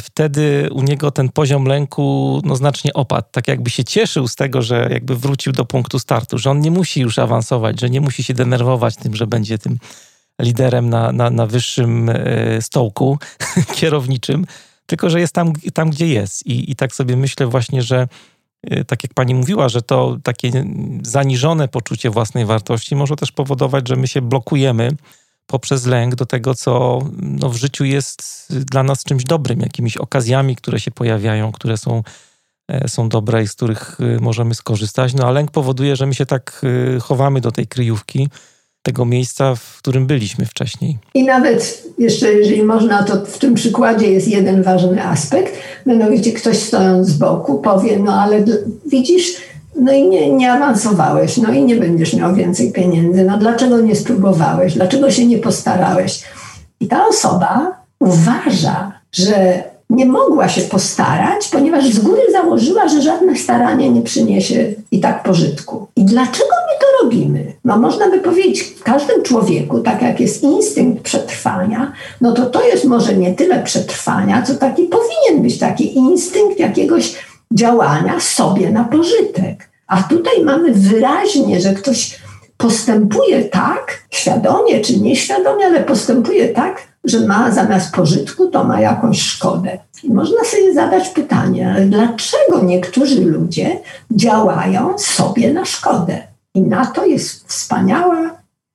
wtedy u niego ten poziom lęku no, znacznie opadł. Tak jakby się cieszył z tego, że jakby wrócił do punktu startu, że on nie musi już awansować, że nie musi się denerwować tym, że będzie tym liderem na, na, na wyższym e, stołku kierowniczym, tylko że jest tam, tam gdzie jest. I, I tak sobie myślę właśnie, że e, tak jak pani mówiła, że to takie zaniżone poczucie własnej wartości może też powodować, że my się blokujemy poprzez lęk do tego, co no, w życiu jest dla nas czymś dobrym, jakimiś okazjami, które się pojawiają, które są, e, są dobre i z których e, możemy skorzystać. No a lęk powoduje, że my się tak e, chowamy do tej kryjówki, tego miejsca, w którym byliśmy wcześniej. I nawet jeszcze, jeżeli można, to w tym przykładzie jest jeden ważny aspekt. Mianowicie ktoś stojąc z boku powie, no ale widzisz, no i nie, nie awansowałeś, no i nie będziesz miał więcej pieniędzy. No dlaczego nie spróbowałeś? Dlaczego się nie postarałeś? I ta osoba uważa, że nie mogła się postarać, ponieważ z góry założyła, że żadne staranie nie przyniesie i tak pożytku. I dlaczego my to robimy? No można by powiedzieć, w każdym człowieku, tak jak jest instynkt przetrwania, no to to jest może nie tyle przetrwania, co taki powinien być taki instynkt jakiegoś działania sobie na pożytek. A tutaj mamy wyraźnie, że ktoś postępuje tak, świadomie czy nieświadomie, ale postępuje tak, że ma zamiast pożytku, to ma jakąś szkodę. I można sobie zadać pytanie, ale dlaczego niektórzy ludzie działają sobie na szkodę? I na to jest wspaniała,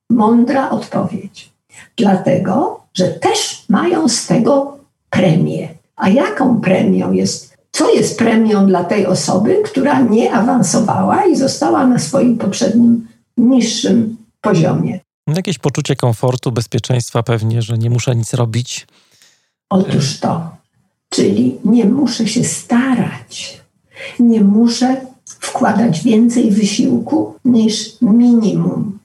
mądra odpowiedź. Dlatego, że też mają z tego premię. A jaką premią jest? Co jest premią dla tej osoby, która nie awansowała i została na swoim poprzednim niższym poziomie? Jakieś poczucie komfortu, bezpieczeństwa pewnie, że nie muszę nic robić. Otóż to. Czyli nie muszę się starać. Nie muszę wkładać więcej wysiłku niż minimum.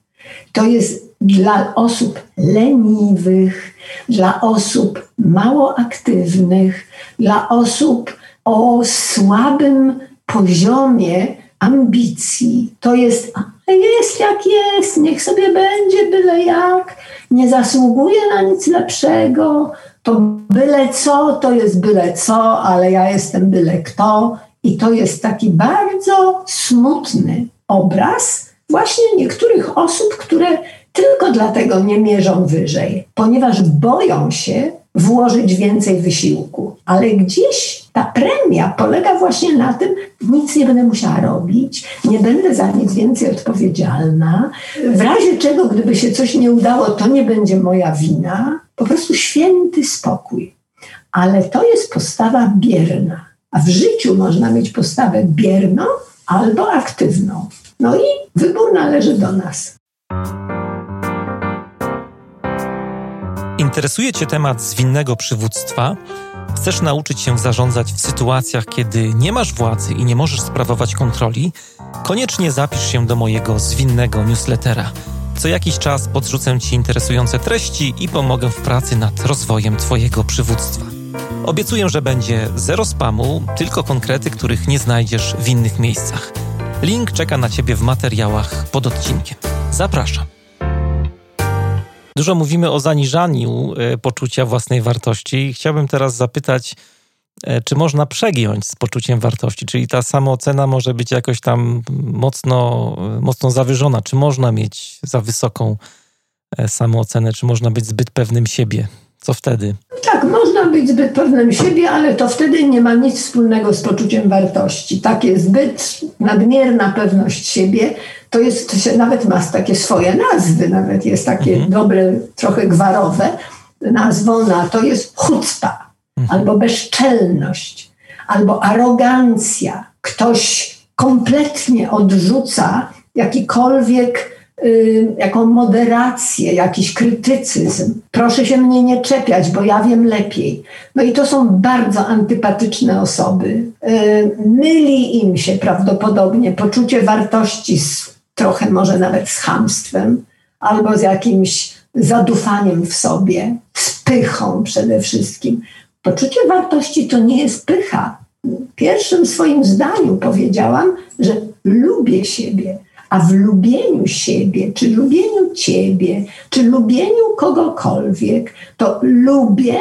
To jest dla osób leniwych, dla osób mało aktywnych, dla osób o słabym poziomie ambicji. To jest, jest jak jest, niech sobie będzie byle jak, nie zasługuje na nic lepszego, to byle co, to jest byle co, ale ja jestem byle kto. I to jest taki bardzo smutny obraz właśnie niektórych osób, które tylko dlatego nie mierzą wyżej, ponieważ boją się włożyć więcej wysiłku. Ale gdzieś ta premia polega właśnie na tym, nic nie będę musiała robić, nie będę za nic więcej odpowiedzialna. W razie czego, gdyby się coś nie udało, to nie będzie moja wina. Po prostu święty spokój. Ale to jest postawa bierna. A w życiu można mieć postawę bierną albo aktywną. No i wybór należy do nas. Interesuje Cię temat zwinnego przywództwa? Chcesz nauczyć się zarządzać w sytuacjach, kiedy nie masz władzy i nie możesz sprawować kontroli? Koniecznie zapisz się do mojego zwinnego newslettera. Co jakiś czas podrzucę Ci interesujące treści i pomogę w pracy nad rozwojem Twojego przywództwa. Obiecuję, że będzie zero spamu, tylko konkrety, których nie znajdziesz w innych miejscach. Link czeka na Ciebie w materiałach pod odcinkiem. Zapraszam. Dużo mówimy o zaniżaniu e, poczucia własnej wartości. Chciałbym teraz zapytać, e, czy można przegiąć z poczuciem wartości? Czyli ta samoocena może być jakoś tam mocno, e, mocno zawyżona? Czy można mieć za wysoką samoocenę? Czy można być zbyt pewnym siebie? Co wtedy? Tak, można być zbyt pewnym siebie, ale to wtedy nie ma nic wspólnego z poczuciem wartości. Takie zbyt nadmierna pewność siebie, to jest, to się nawet ma takie swoje nazwy, nawet jest takie mhm. dobre, trochę gwarowe. Nazwą na to jest chucpa, mhm. albo bezczelność, albo arogancja. Ktoś kompletnie odrzuca jakikolwiek jaką moderację, jakiś krytycyzm. Proszę się mnie nie czepiać, bo ja wiem lepiej. No i to są bardzo antypatyczne osoby. Y, myli im się prawdopodobnie poczucie wartości z, trochę może nawet z hamstwem albo z jakimś zadufaniem w sobie, z pychą przede wszystkim. Poczucie wartości to nie jest pycha. W pierwszym swoim zdaniu powiedziałam, że lubię siebie a w lubieniu siebie, czy lubieniu ciebie, czy lubieniu kogokolwiek, to lubię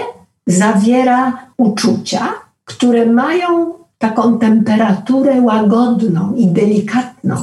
zawiera uczucia, które mają taką temperaturę łagodną i delikatną.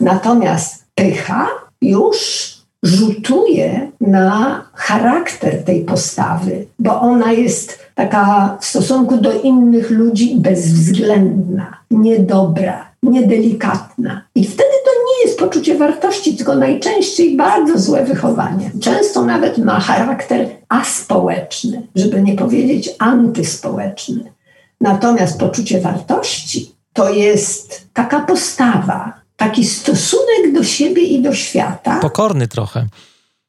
Natomiast pycha już rzutuje na charakter tej postawy, bo ona jest taka w stosunku do innych ludzi bezwzględna, niedobra, niedelikatna. I wtedy to nie jest poczucie wartości, tylko najczęściej bardzo złe wychowanie. Często nawet ma charakter aspołeczny, żeby nie powiedzieć antyspołeczny. Natomiast poczucie wartości to jest taka postawa, taki stosunek do siebie i do świata. Pokorny trochę.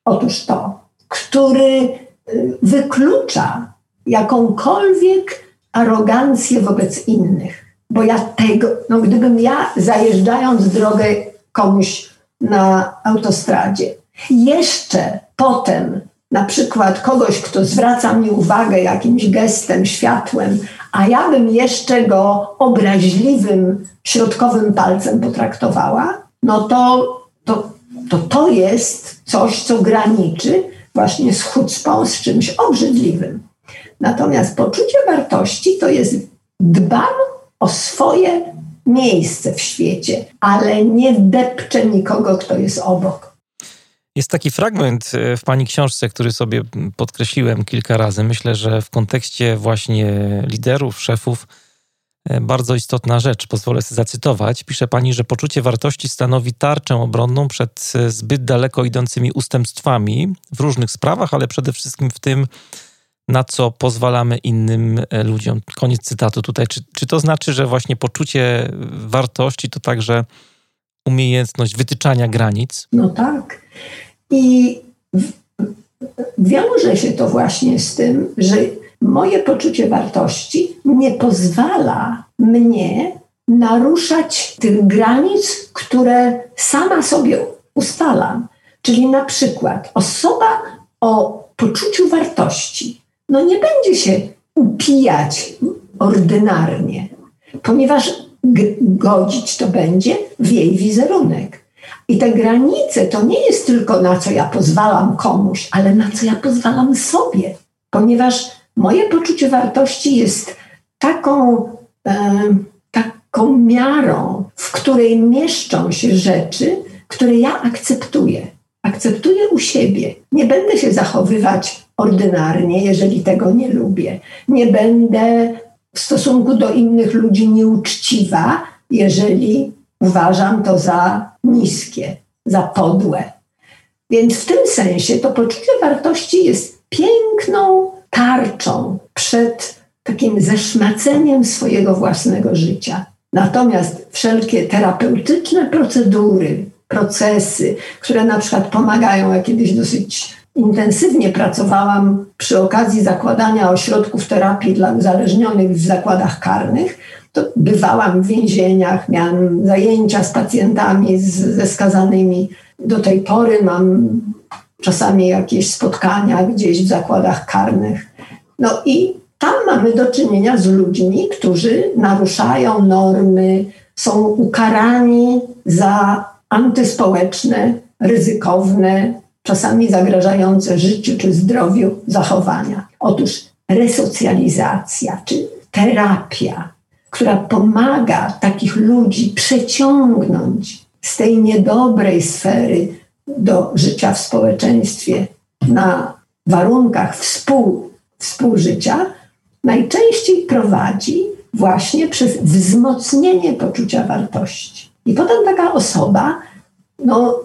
Otóż to, który y, wyklucza jakąkolwiek arogancję wobec innych bo ja tego, no gdybym ja zajeżdżając drogę komuś na autostradzie, jeszcze potem na przykład kogoś, kto zwraca mi uwagę jakimś gestem, światłem, a ja bym jeszcze go obraźliwym, środkowym palcem potraktowała, no to to, to, to jest coś, co graniczy właśnie z chucpą, z czymś obrzydliwym. Natomiast poczucie wartości to jest dbam o swoje miejsce w świecie, ale nie depcze nikogo, kto jest obok. Jest taki fragment e, w Pani książce, który sobie podkreśliłem kilka razy. Myślę, że w kontekście właśnie liderów, szefów, e, bardzo istotna rzecz. Pozwolę sobie zacytować. Pisze Pani, że poczucie wartości stanowi tarczę obronną przed e, zbyt daleko idącymi ustępstwami w różnych sprawach, ale przede wszystkim w tym, na co pozwalamy innym ludziom. Koniec cytatu tutaj. Czy, czy to znaczy, że właśnie poczucie wartości to także umiejętność wytyczania granic? No tak. I wiąże się to właśnie z tym, że moje poczucie wartości nie pozwala mnie naruszać tych granic, które sama sobie ustalam. Czyli na przykład osoba o poczuciu wartości no nie będzie się upijać ordynarnie, ponieważ godzić to będzie w jej wizerunek. I te granice to nie jest tylko na co ja pozwalam komuś, ale na co ja pozwalam sobie, ponieważ moje poczucie wartości jest taką, e, taką miarą, w której mieszczą się rzeczy, które ja akceptuję. Akceptuję u siebie. Nie będę się zachowywać ordynarnie, jeżeli tego nie lubię. Nie będę w stosunku do innych ludzi nieuczciwa, jeżeli uważam to za niskie, za podłe. Więc w tym sensie to poczucie wartości jest piękną tarczą przed takim zeszmaceniem swojego własnego życia. Natomiast wszelkie terapeutyczne procedury, procesy, które na przykład pomagają, ja kiedyś dosyć intensywnie pracowałam przy okazji zakładania ośrodków terapii dla uzależnionych w zakładach karnych, to bywałam w więzieniach, miałam zajęcia z pacjentami, z, ze skazanymi. Do tej pory mam czasami jakieś spotkania gdzieś w zakładach karnych. No i tam mamy do czynienia z ludźmi, którzy naruszają normy, są ukarani za antyspołeczne, ryzykowne, czasami zagrażające życiu czy zdrowiu zachowania. Otóż resocjalizacja czy terapia, która pomaga takich ludzi przeciągnąć z tej niedobrej sfery do życia w społeczeństwie na warunkach współ, współżycia, najczęściej prowadzi właśnie przez wzmocnienie poczucia wartości. I potem taka osoba no,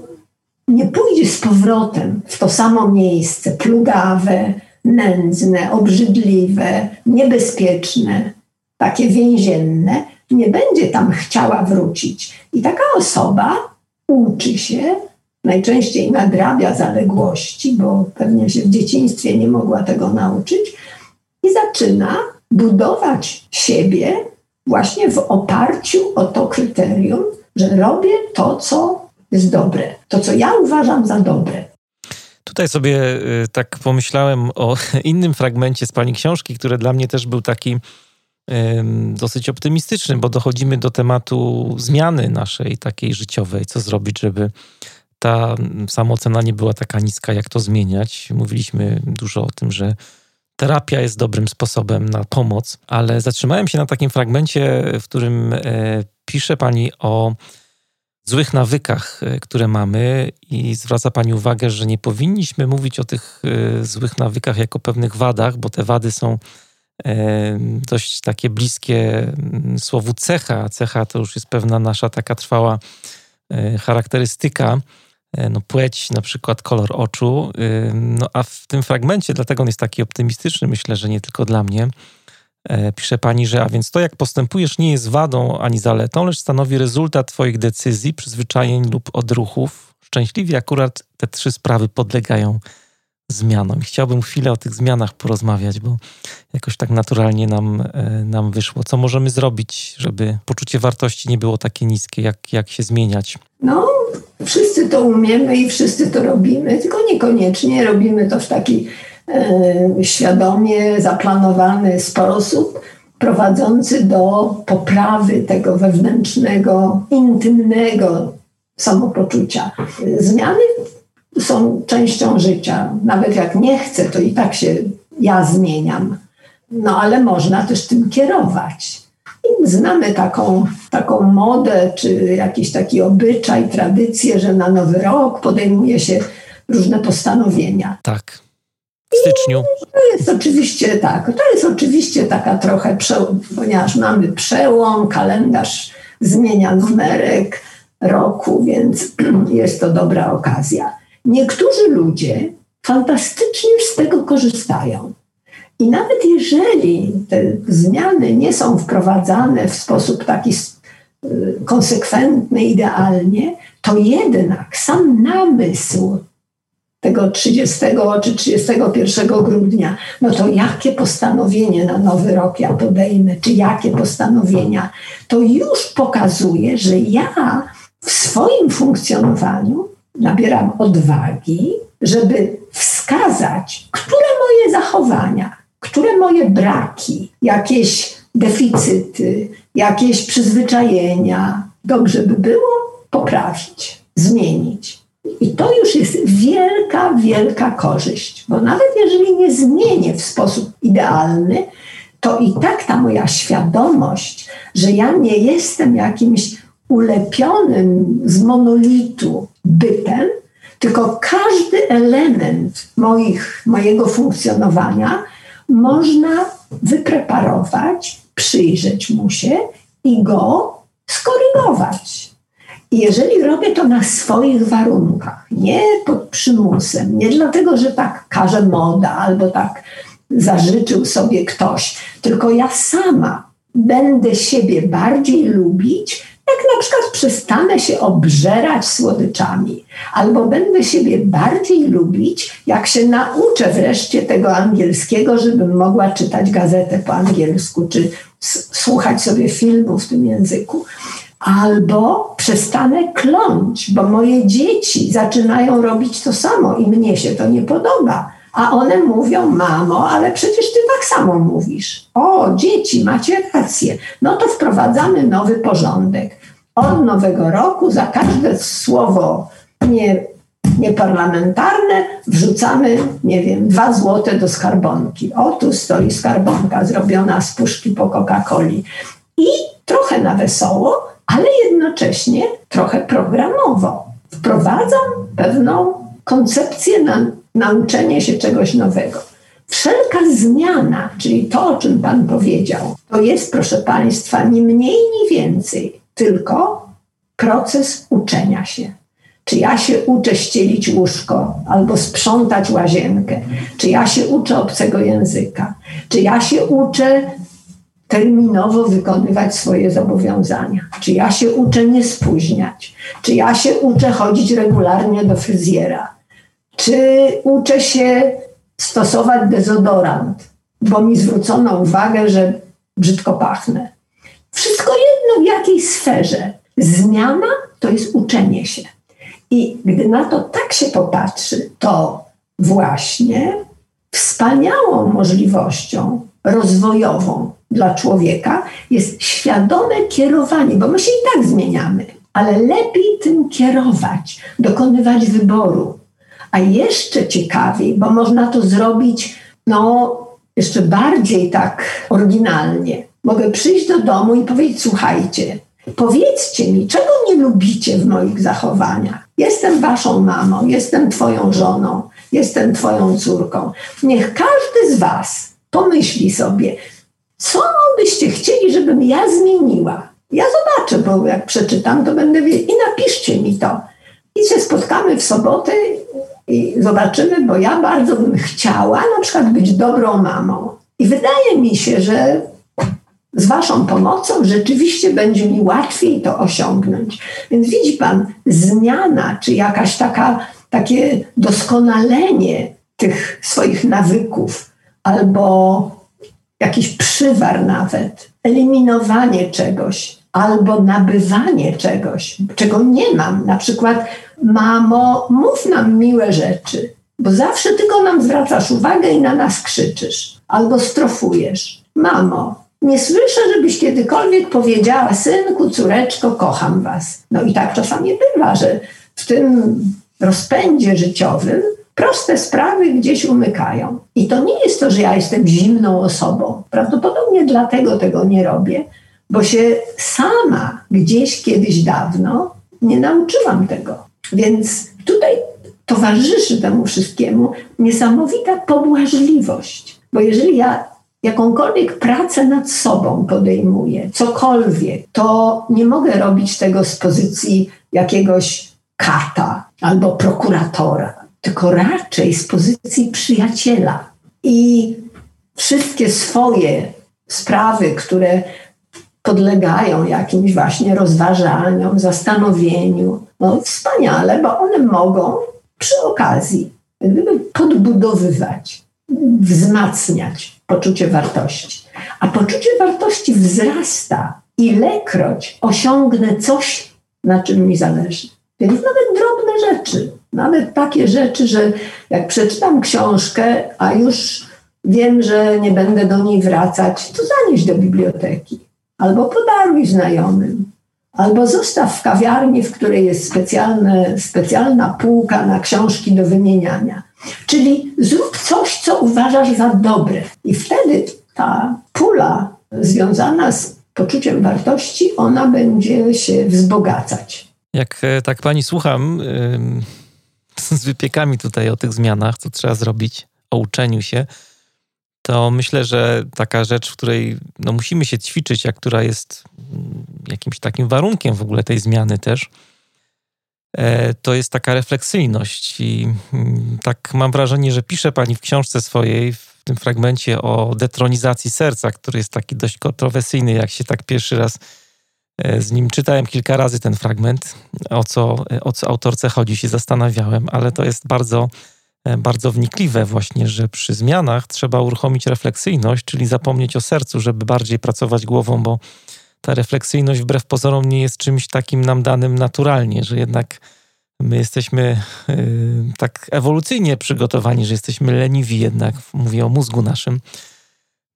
nie pójdzie z powrotem w to samo miejsce plugawe, nędzne, obrzydliwe, niebezpieczne, takie więzienne, nie będzie tam chciała wrócić. I taka osoba uczy się, najczęściej nadrabia zaległości, bo pewnie się w dzieciństwie nie mogła tego nauczyć, i zaczyna budować siebie właśnie w oparciu o to kryterium, że robię to, co jest dobre. To, co ja uważam za dobre. Tutaj sobie y, tak pomyślałem o innym fragmencie z Pani książki, który dla mnie też był taki dosyć optymistyczny, bo dochodzimy do tematu zmiany naszej takiej życiowej. Co zrobić, żeby ta samoocena nie była taka niska, jak to zmieniać. Mówiliśmy dużo o tym, że terapia jest dobrym sposobem na pomoc, ale zatrzymałem się na takim fragmencie, w którym e, pisze Pani o złych nawykach, e, które mamy, i zwraca Pani uwagę, że nie powinniśmy mówić o tych e, złych nawykach jako pewnych wadach, bo te wady są e, dość takie bliskie mm, słowu cecha. Cecha to już jest pewna nasza taka trwała charakterystyka. No, płeć, na przykład kolor oczu. No, a w tym fragmencie, dlatego on jest taki optymistyczny, myślę, że nie tylko dla mnie, pisze pani, że a więc to, jak postępujesz, nie jest wadą ani zaletą, lecz stanowi rezultat Twoich decyzji, przyzwyczajeń lub odruchów. Szczęśliwie akurat te trzy sprawy podlegają zmianom. chciałbym chwilę o tych zmianach porozmawiać, bo jakoś tak naturalnie nam, e, nam wyszło. Co możemy zrobić, żeby poczucie wartości nie było takie niskie? Jak, jak się zmieniać? No, wszyscy to umiemy i wszyscy to robimy, tylko niekoniecznie robimy to w taki E, świadomie zaplanowany sposób prowadzący do poprawy tego wewnętrznego, intymnego samopoczucia. Zmiany są częścią życia. Nawet jak nie chcę, to i tak się ja zmieniam. No ale można też tym kierować. I znamy taką, taką modę, czy jakiś taki obyczaj, tradycję, że na nowy rok podejmuje się różne postanowienia. Tak. W styczniu. To jest oczywiście tak. To jest oczywiście taka trochę, ponieważ mamy przełom, kalendarz zmienia numerek roku, więc jest to dobra okazja. Niektórzy ludzie fantastycznie z tego korzystają. I nawet jeżeli te zmiany nie są wprowadzane w sposób taki y, konsekwentny, idealnie, to jednak sam namysł tego 30 czy 31 grudnia, no to jakie postanowienie na nowy rok ja podejmę, czy jakie postanowienia, to już pokazuje, że ja w swoim funkcjonowaniu nabieram odwagi, żeby wskazać, które moje zachowania, które moje braki, jakieś deficyty, jakieś przyzwyczajenia, dobrze by było poprawić, zmienić. I to już jest wielka, wielka korzyść, bo nawet jeżeli nie zmienię w sposób idealny, to i tak ta moja świadomość, że ja nie jestem jakimś ulepionym z monolitu bytem, tylko każdy element moich, mojego funkcjonowania można wypreparować, przyjrzeć mu się i go skorygować. Jeżeli robię to na swoich warunkach, nie pod przymusem, nie dlatego, że tak każe moda albo tak zażyczył sobie ktoś, tylko ja sama będę siebie bardziej lubić, jak na przykład przestanę się obżerać słodyczami, albo będę siebie bardziej lubić, jak się nauczę wreszcie tego angielskiego, żebym mogła czytać gazetę po angielsku, czy słuchać sobie filmu w tym języku. Albo przestanę kląć, bo moje dzieci zaczynają robić to samo i mnie się to nie podoba. A one mówią, mamo, ale przecież ty tak samo mówisz. O, dzieci, macie rację. No to wprowadzamy nowy porządek. Od nowego roku za każde słowo nie, nieparlamentarne wrzucamy, nie wiem, dwa złote do skarbonki. O, tu stoi skarbonka zrobiona z puszki po Coca-Coli. I trochę na wesoło, ale jednocześnie trochę programowo. Wprowadzam pewną koncepcję na nauczenie się czegoś nowego. Wszelka zmiana, czyli to, o czym Pan powiedział, to jest, proszę Państwa, ni mniej, ni więcej, tylko proces uczenia się. Czy ja się uczę ścielić łóżko albo sprzątać łazienkę? Czy ja się uczę obcego języka? Czy ja się uczę terminowo wykonywać swoje zobowiązania? Czy ja się uczę nie spóźniać? Czy ja się uczę chodzić regularnie do fryzjera? Czy uczę się stosować dezodorant, bo mi zwrócono uwagę, że brzydko pachnę? Wszystko jedno w jakiej sferze. Zmiana to jest uczenie się. I gdy na to tak się popatrzy, to właśnie wspaniałą możliwością rozwojową dla człowieka jest świadome kierowanie, bo my się i tak zmieniamy, ale lepiej tym kierować, dokonywać wyboru, a jeszcze ciekawiej, bo można to zrobić no, jeszcze bardziej tak oryginalnie. Mogę przyjść do domu i powiedzieć: Słuchajcie, powiedzcie mi, czego nie lubicie w moich zachowaniach. Jestem waszą mamą, jestem twoją żoną, jestem twoją córką. Niech każdy z was pomyśli sobie, co byście chcieli, żebym ja zmieniła. Ja zobaczę, bo jak przeczytam, to będę wiedzieć. I napiszcie mi to. I się spotkamy w sobotę i zobaczymy, bo ja bardzo bym chciała na przykład być dobrą mamą. I wydaje mi się, że z Waszą pomocą rzeczywiście będzie mi łatwiej to osiągnąć. Więc widzi Pan, zmiana, czy jakaś taka, takie doskonalenie tych swoich nawyków, albo jakiś przywar nawet, eliminowanie czegoś, albo nabywanie czegoś, czego nie mam. Na przykład mamo, mów nam miłe rzeczy, bo zawsze tylko nam zwracasz uwagę i na nas krzyczysz albo strofujesz. Mamo, nie słyszę, żebyś kiedykolwiek powiedziała, synku, córeczko, kocham was. No i tak czasami bywa, że w tym rozpędzie życiowym proste sprawy gdzieś umykają. I to nie jest to, że ja jestem zimną osobą. Prawdopodobnie dlatego tego nie robię, bo się sama gdzieś kiedyś dawno nie nauczyłam tego. Więc tutaj towarzyszy temu wszystkiemu niesamowita pobłażliwość. Bo jeżeli ja jakąkolwiek pracę nad sobą podejmuję, cokolwiek, to nie mogę robić tego z pozycji jakiegoś kata albo prokuratora, tylko raczej z pozycji przyjaciela. I wszystkie swoje sprawy, które podlegają jakimś właśnie rozważaniom, zastanowieniu, no wspaniale, bo one mogą przy okazji gdyby podbudowywać, wzmacniać poczucie wartości. A poczucie wartości wzrasta, ilekroć osiągnę coś, na czym mi zależy. Więc nawet drobne rzeczy, nawet takie rzeczy, że jak przeczytam książkę, a już wiem, że nie będę do niej wracać, to zanieś do biblioteki albo podaruj znajomym, albo zostaw w kawiarni, w której jest specjalna półka na książki do wymieniania. Czyli zrób coś, co uważasz za dobre. I wtedy ta pula związana z poczuciem wartości, ona będzie się wzbogacać. Jak e, tak pani słucham z wypiekami tutaj o tych zmianach, co trzeba zrobić, o uczeniu się, to myślę, że taka rzecz, w której no, musimy się ćwiczyć, a która jest mm, jakimś takim warunkiem w ogóle tej zmiany też, e, to jest taka refleksyjność. I mm, tak mam wrażenie, że pisze pani w książce swojej, w tym fragmencie o detronizacji serca, który jest taki dość kontrowersyjny, jak się tak pierwszy raz z nim czytałem kilka razy ten fragment, o co, o co autorce chodzi, się zastanawiałem, ale to jest bardzo E, bardzo wnikliwe właśnie, że przy zmianach trzeba uruchomić refleksyjność, czyli zapomnieć o sercu, żeby bardziej pracować głową, bo ta refleksyjność wbrew pozorom nie jest czymś takim nam danym naturalnie, że jednak my jesteśmy yy, tak ewolucyjnie przygotowani, że jesteśmy leniwi jednak, mówię o mózgu naszym.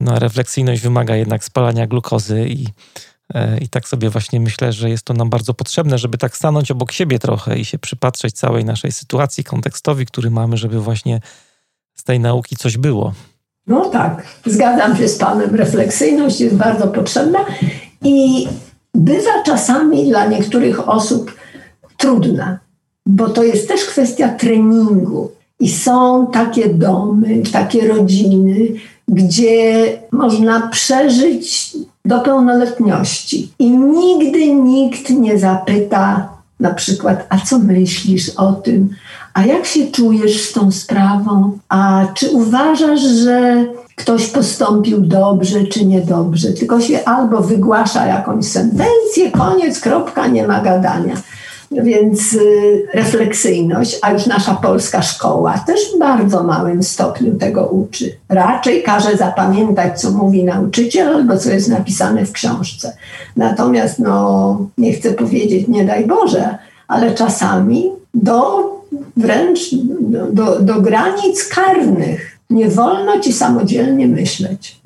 No a refleksyjność wymaga jednak spalania glukozy i E, I tak sobie właśnie myślę, że jest to nam bardzo potrzebne, żeby tak stanąć obok siebie trochę i się przypatrzeć całej naszej sytuacji, kontekstowi, który mamy, żeby właśnie z tej nauki coś było. No tak, zgadzam się z Panem. Refleksyjność jest bardzo potrzebna i bywa czasami dla niektórych osób trudna, bo to jest też kwestia treningu. I są takie domy, takie rodziny, gdzie można przeżyć do pełnoletności. I nigdy nikt nie zapyta na przykład, a co myślisz o tym? A jak się czujesz z tą sprawą? A czy uważasz, że ktoś postąpił dobrze czy niedobrze? Tylko się albo wygłasza jakąś sentencję, koniec, kropka, nie ma gadania. Więc y, refleksyjność, a już nasza polska szkoła też w bardzo małym stopniu tego uczy. Raczej każe zapamiętać, co mówi nauczyciel albo co jest napisane w książce. Natomiast, no, nie chcę powiedzieć, nie daj Boże, ale czasami do wręcz do, do granic karnych nie wolno ci samodzielnie myśleć.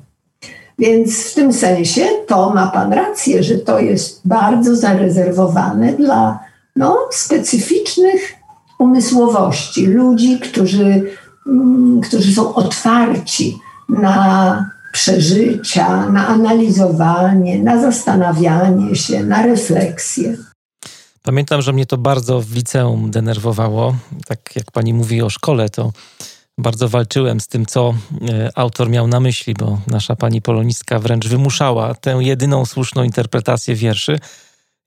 Więc w tym sensie to ma Pan rację, że to jest bardzo zarezerwowane dla no, specyficznych umysłowości, ludzi, którzy, mm, którzy są otwarci na przeżycia, na analizowanie, na zastanawianie się, na refleksję. Pamiętam, że mnie to bardzo w liceum denerwowało. Tak jak pani mówi o szkole, to bardzo walczyłem z tym, co e, autor miał na myśli, bo nasza pani polonistka wręcz wymuszała tę jedyną słuszną interpretację wierszy.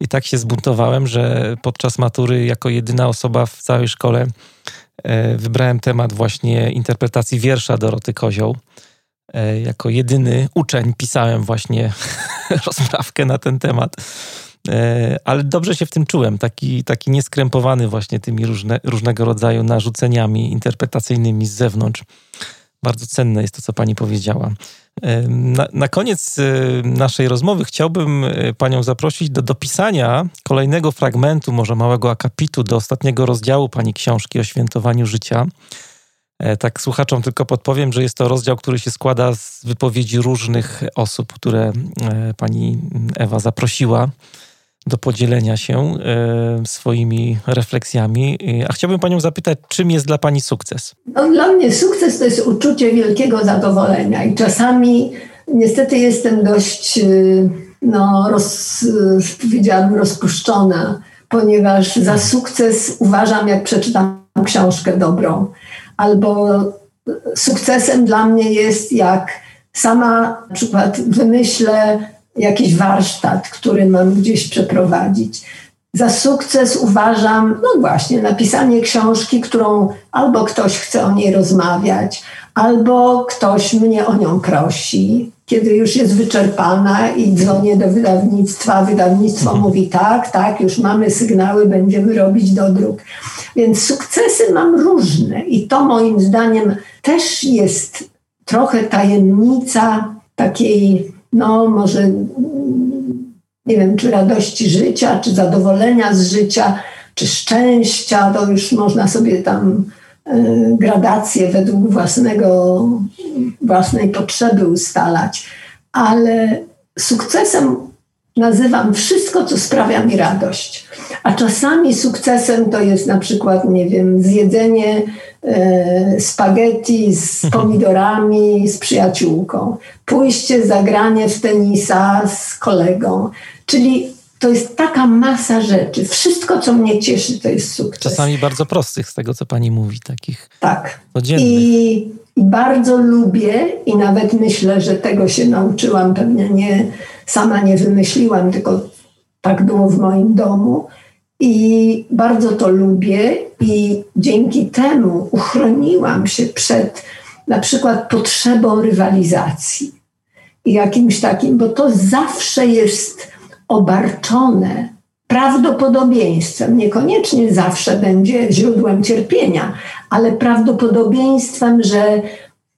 I tak się zbuntowałem, że podczas matury, jako jedyna osoba w całej szkole, e, wybrałem temat właśnie interpretacji wiersza Doroty Kozioł. E, jako jedyny uczeń pisałem właśnie rozprawkę na ten temat. E, ale dobrze się w tym czułem, taki, taki nieskrępowany właśnie tymi różne, różnego rodzaju narzuceniami interpretacyjnymi z zewnątrz. Bardzo cenne jest to, co pani powiedziała. Na, na, koniec y, naszej rozmowy chciałbym y, Panią zaprosić do dopisania kolejnego fragmentu, może małego akapitu, do ostatniego rozdziału Pani książki o świętowaniu życia. E, tak słuchaczom tylko podpowiem, że jest to rozdział, który się składa z wypowiedzi różnych osób, które e, Pani Ewa zaprosiła do podzielenia się e, swoimi refleksjami. A chciałbym Panią zapytać, czym jest dla Pani sukces? No, dla mnie sukces to jest uczucie wielkiego zadowolenia i czasami niestety jestem dość y, no, roz, powiedziałabym, rozpuszczona, ponieważ za sukces uważam, jak przeczytam książkę dobrą, albo sukcesem dla mnie jest, jak sama na przykład wymyślę jakiś warsztat, który mam gdzieś przeprowadzić. Za sukces uważam, no właśnie, napisanie książki, którą albo ktoś chce o niej rozmawiać, albo ktoś mnie o nią prosi. Kiedy już jest wyczerpana i dzwonię do wydawnictwa, wydawnictwo mhm. mówi tak, tak, już mamy sygnały, będziemy robić do dróg. Więc sukcesy mam różne i to moim zdaniem też jest trochę tajemnica takiej, no może nie wiem, czy radości życia, czy zadowolenia z życia, czy szczęścia, to już można sobie tam e, gradacje według własnego, własnej potrzeby ustalać. Ale sukcesem nazywam wszystko, co sprawia mi radość. A czasami sukcesem to jest na przykład, nie wiem, zjedzenie e, spaghetti z mhm. pomidorami z przyjaciółką, pójście, zagranie w tenisa z kolegą. Czyli to jest taka masa rzeczy. Wszystko, co mnie cieszy, to jest sukces. Czasami bardzo prostych, z tego co pani mówi, takich tak. codziennych. I, I bardzo lubię i nawet myślę, że tego się nauczyłam, pewnie nie sama nie wymyśliłam, tylko tak było w moim domu. I bardzo to lubię, i dzięki temu uchroniłam się przed na przykład potrzebą rywalizacji i jakimś takim, bo to zawsze jest obarczone prawdopodobieństwem, niekoniecznie zawsze będzie źródłem cierpienia, ale prawdopodobieństwem, że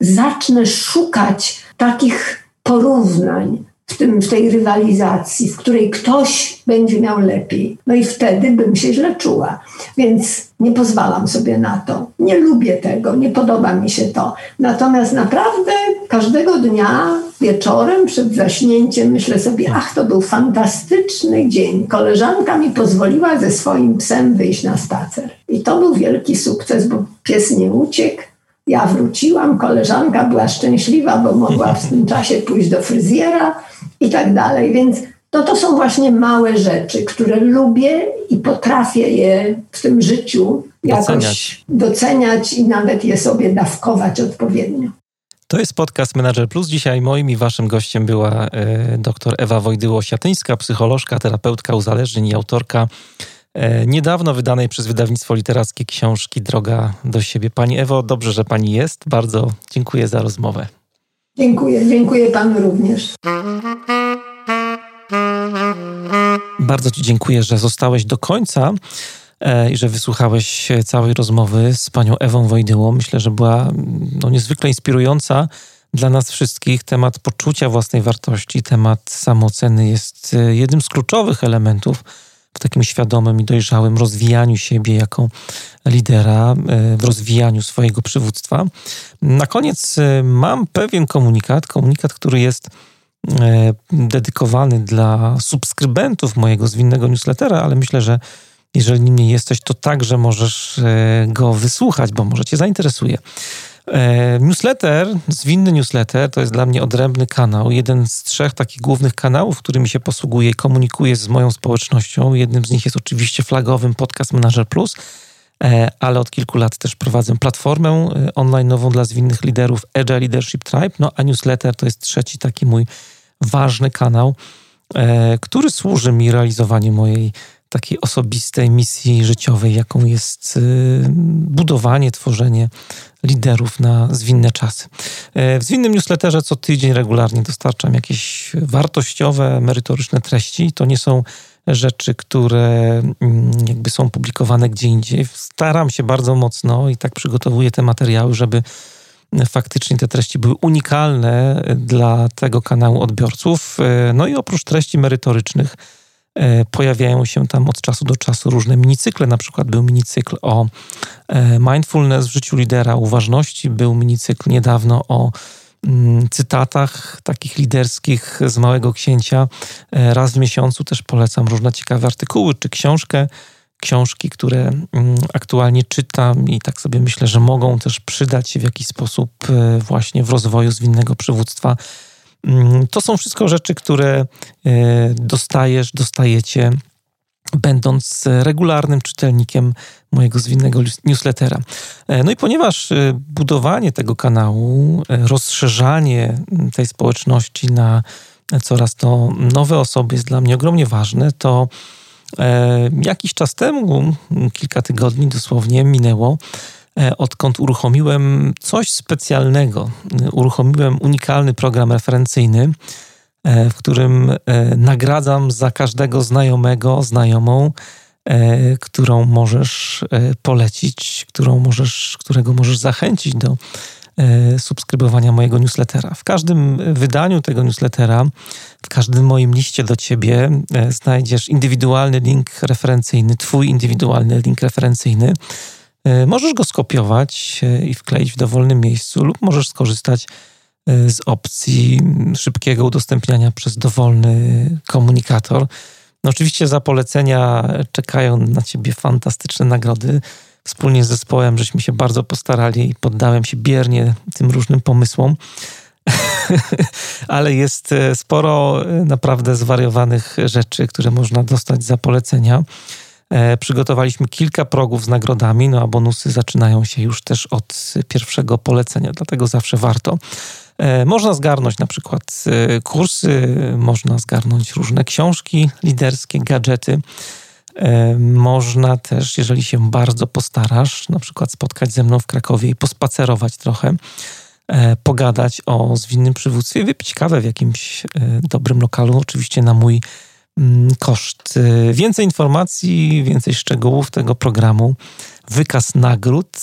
zacznę szukać takich porównań, w, tym, w tej rywalizacji, w której ktoś będzie miał lepiej. No i wtedy bym się źle czuła. Więc nie pozwalam sobie na to. Nie lubię tego, nie podoba mi się to. Natomiast naprawdę każdego dnia wieczorem przed zaśnięciem myślę sobie, ach, to był fantastyczny dzień. Koleżanka mi pozwoliła ze swoim psem wyjść na spacer. I to był wielki sukces, bo pies nie uciekł. Ja wróciłam, koleżanka była szczęśliwa, bo mogła w tym czasie pójść do fryzjera i tak dalej. Więc to, to są właśnie małe rzeczy, które lubię i potrafię je w tym życiu jakoś doceniać, doceniać i nawet je sobie dawkować odpowiednio. To jest podcast Manager Plus. Dzisiaj moim i waszym gościem była e, dr Ewa Wojdyło-Siatyńska, psycholożka, terapeutka uzależnień i autorka e, niedawno wydanej przez wydawnictwo literackie książki Droga do siebie. Pani Ewo, dobrze, że pani jest. Bardzo dziękuję za rozmowę. Dziękuję, dziękuję panu również. Bardzo Ci dziękuję, że zostałeś do końca e, i że wysłuchałeś całej rozmowy z panią Ewą Wojdyłą. Myślę, że była no, niezwykle inspirująca dla nas wszystkich. Temat poczucia własnej wartości, temat samooceny jest e, jednym z kluczowych elementów w takim świadomym i dojrzałym rozwijaniu siebie jako lidera, e, w rozwijaniu swojego przywództwa. Na koniec mam pewien komunikat, komunikat, który jest E, dedykowany dla subskrybentów mojego zwinnego newslettera, ale myślę, że jeżeli nim nie jesteś, to także możesz e, go wysłuchać, bo może Cię zainteresuje. E, newsletter, zwinny newsletter, to jest dla mnie odrębny kanał, jeden z trzech takich głównych kanałów, którymi się posługuję i komunikuję z moją społecznością. Jednym z nich jest oczywiście flagowym podcast Manager Plus, ale od kilku lat też prowadzę platformę online nową dla zwinnych liderów Agile Leadership Tribe, no a newsletter to jest trzeci taki mój ważny kanał, e, który służy mi realizowaniu mojej takiej osobistej misji życiowej, jaką jest e, budowanie, tworzenie liderów na zwinne czasy. E, w zwinnym newsletterze co tydzień regularnie dostarczam jakieś wartościowe, merytoryczne treści. To nie są rzeczy, które mm, jakby są publikowane gdzie indziej. Staram się bardzo mocno i tak przygotowuję te materiały, żeby faktycznie te treści były unikalne dla tego kanału odbiorców. E, no i oprócz treści merytorycznych pojawiają się tam od czasu do czasu różne minicykle. Na przykład był minicykl o e, mindfulness w życiu lidera, uważności. Był minicykl niedawno o mm, cytatach takich liderskich z Małego Księcia. Raz w miesiącu też polecam różne ciekawe artykuły czy książkę książki, które mm, aktualnie czytam i tak sobie myślę, że mogą też przydać się w jakiś sposób e, właśnie w rozwoju zwinnego przywództwa. Mm, to są wszystko rzeczy, które dostajesz, dostajecie będąc regularnym czytelnikiem mojego zwinnego newslettera. E, no i ponieważ e, budowanie tego kanału, e, rozszerzanie tej społeczności na coraz to nowe osoby jest dla mnie ogromnie ważne, to jakiś czas temu, kilka tygodni dosłownie minęło, odkąd uruchomiłem coś specjalnego. Uruchomiłem unikalny program referencyjny, w którym nagradzam za każdego znajomego, znajomą E, którą możesz e, polecić, którą możesz, którego możesz zachęcić do e, subskrybowania mojego newslettera. W każdym wydaniu tego newslettera, w każdym moim liście do ciebie znajdziesz indywidualny link referencyjny, twój indywidualny link referencyjny. Możesz go skopiować i wkleić w dowolnym miejscu lub możesz skorzystać z opcji szybkiego udostępniania przez dowolny komunikator. No oczywiście za polecenia czekają na ciebie fantastyczne nagrody. Wspólnie z zespołem żeśmy się bardzo postarali i poddałem się biernie tym różnym pomysłom. Ale jest e, sporo e, naprawdę zwariowanych rzeczy, które można dostać za polecenia. E, przygotowaliśmy kilka progów z nagrodami, no a bonusy zaczynają się już też od pierwszego polecenia, dlatego zawsze warto. E, można zgarnąć na przykład e, kursy, można zgarnąć różne książki liderskie, gadżety. Można też, jeżeli się bardzo postarasz, na przykład spotkać ze mną w Krakowie i pospacerować trochę, pogadać o zwinnym przywództwie, wypić kawę w jakimś dobrym lokalu, oczywiście na mój koszt. Więcej informacji, więcej szczegółów tego programu Wykaz nagród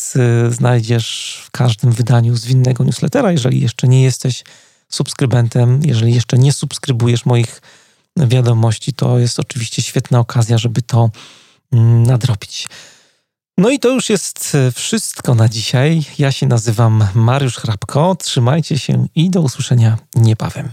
y, znajdziesz w każdym wydaniu zwinnego newslettera. Jeżeli jeszcze nie jesteś subskrybentem, jeżeli jeszcze nie subskrybujesz moich wiadomości, to jest oczywiście świetna okazja, żeby to mm, nadrobić. No i to już jest y, wszystko na dzisiaj. Ja się nazywam Mariusz Hrabko. Trzymajcie się i do usłyszenia niebawem.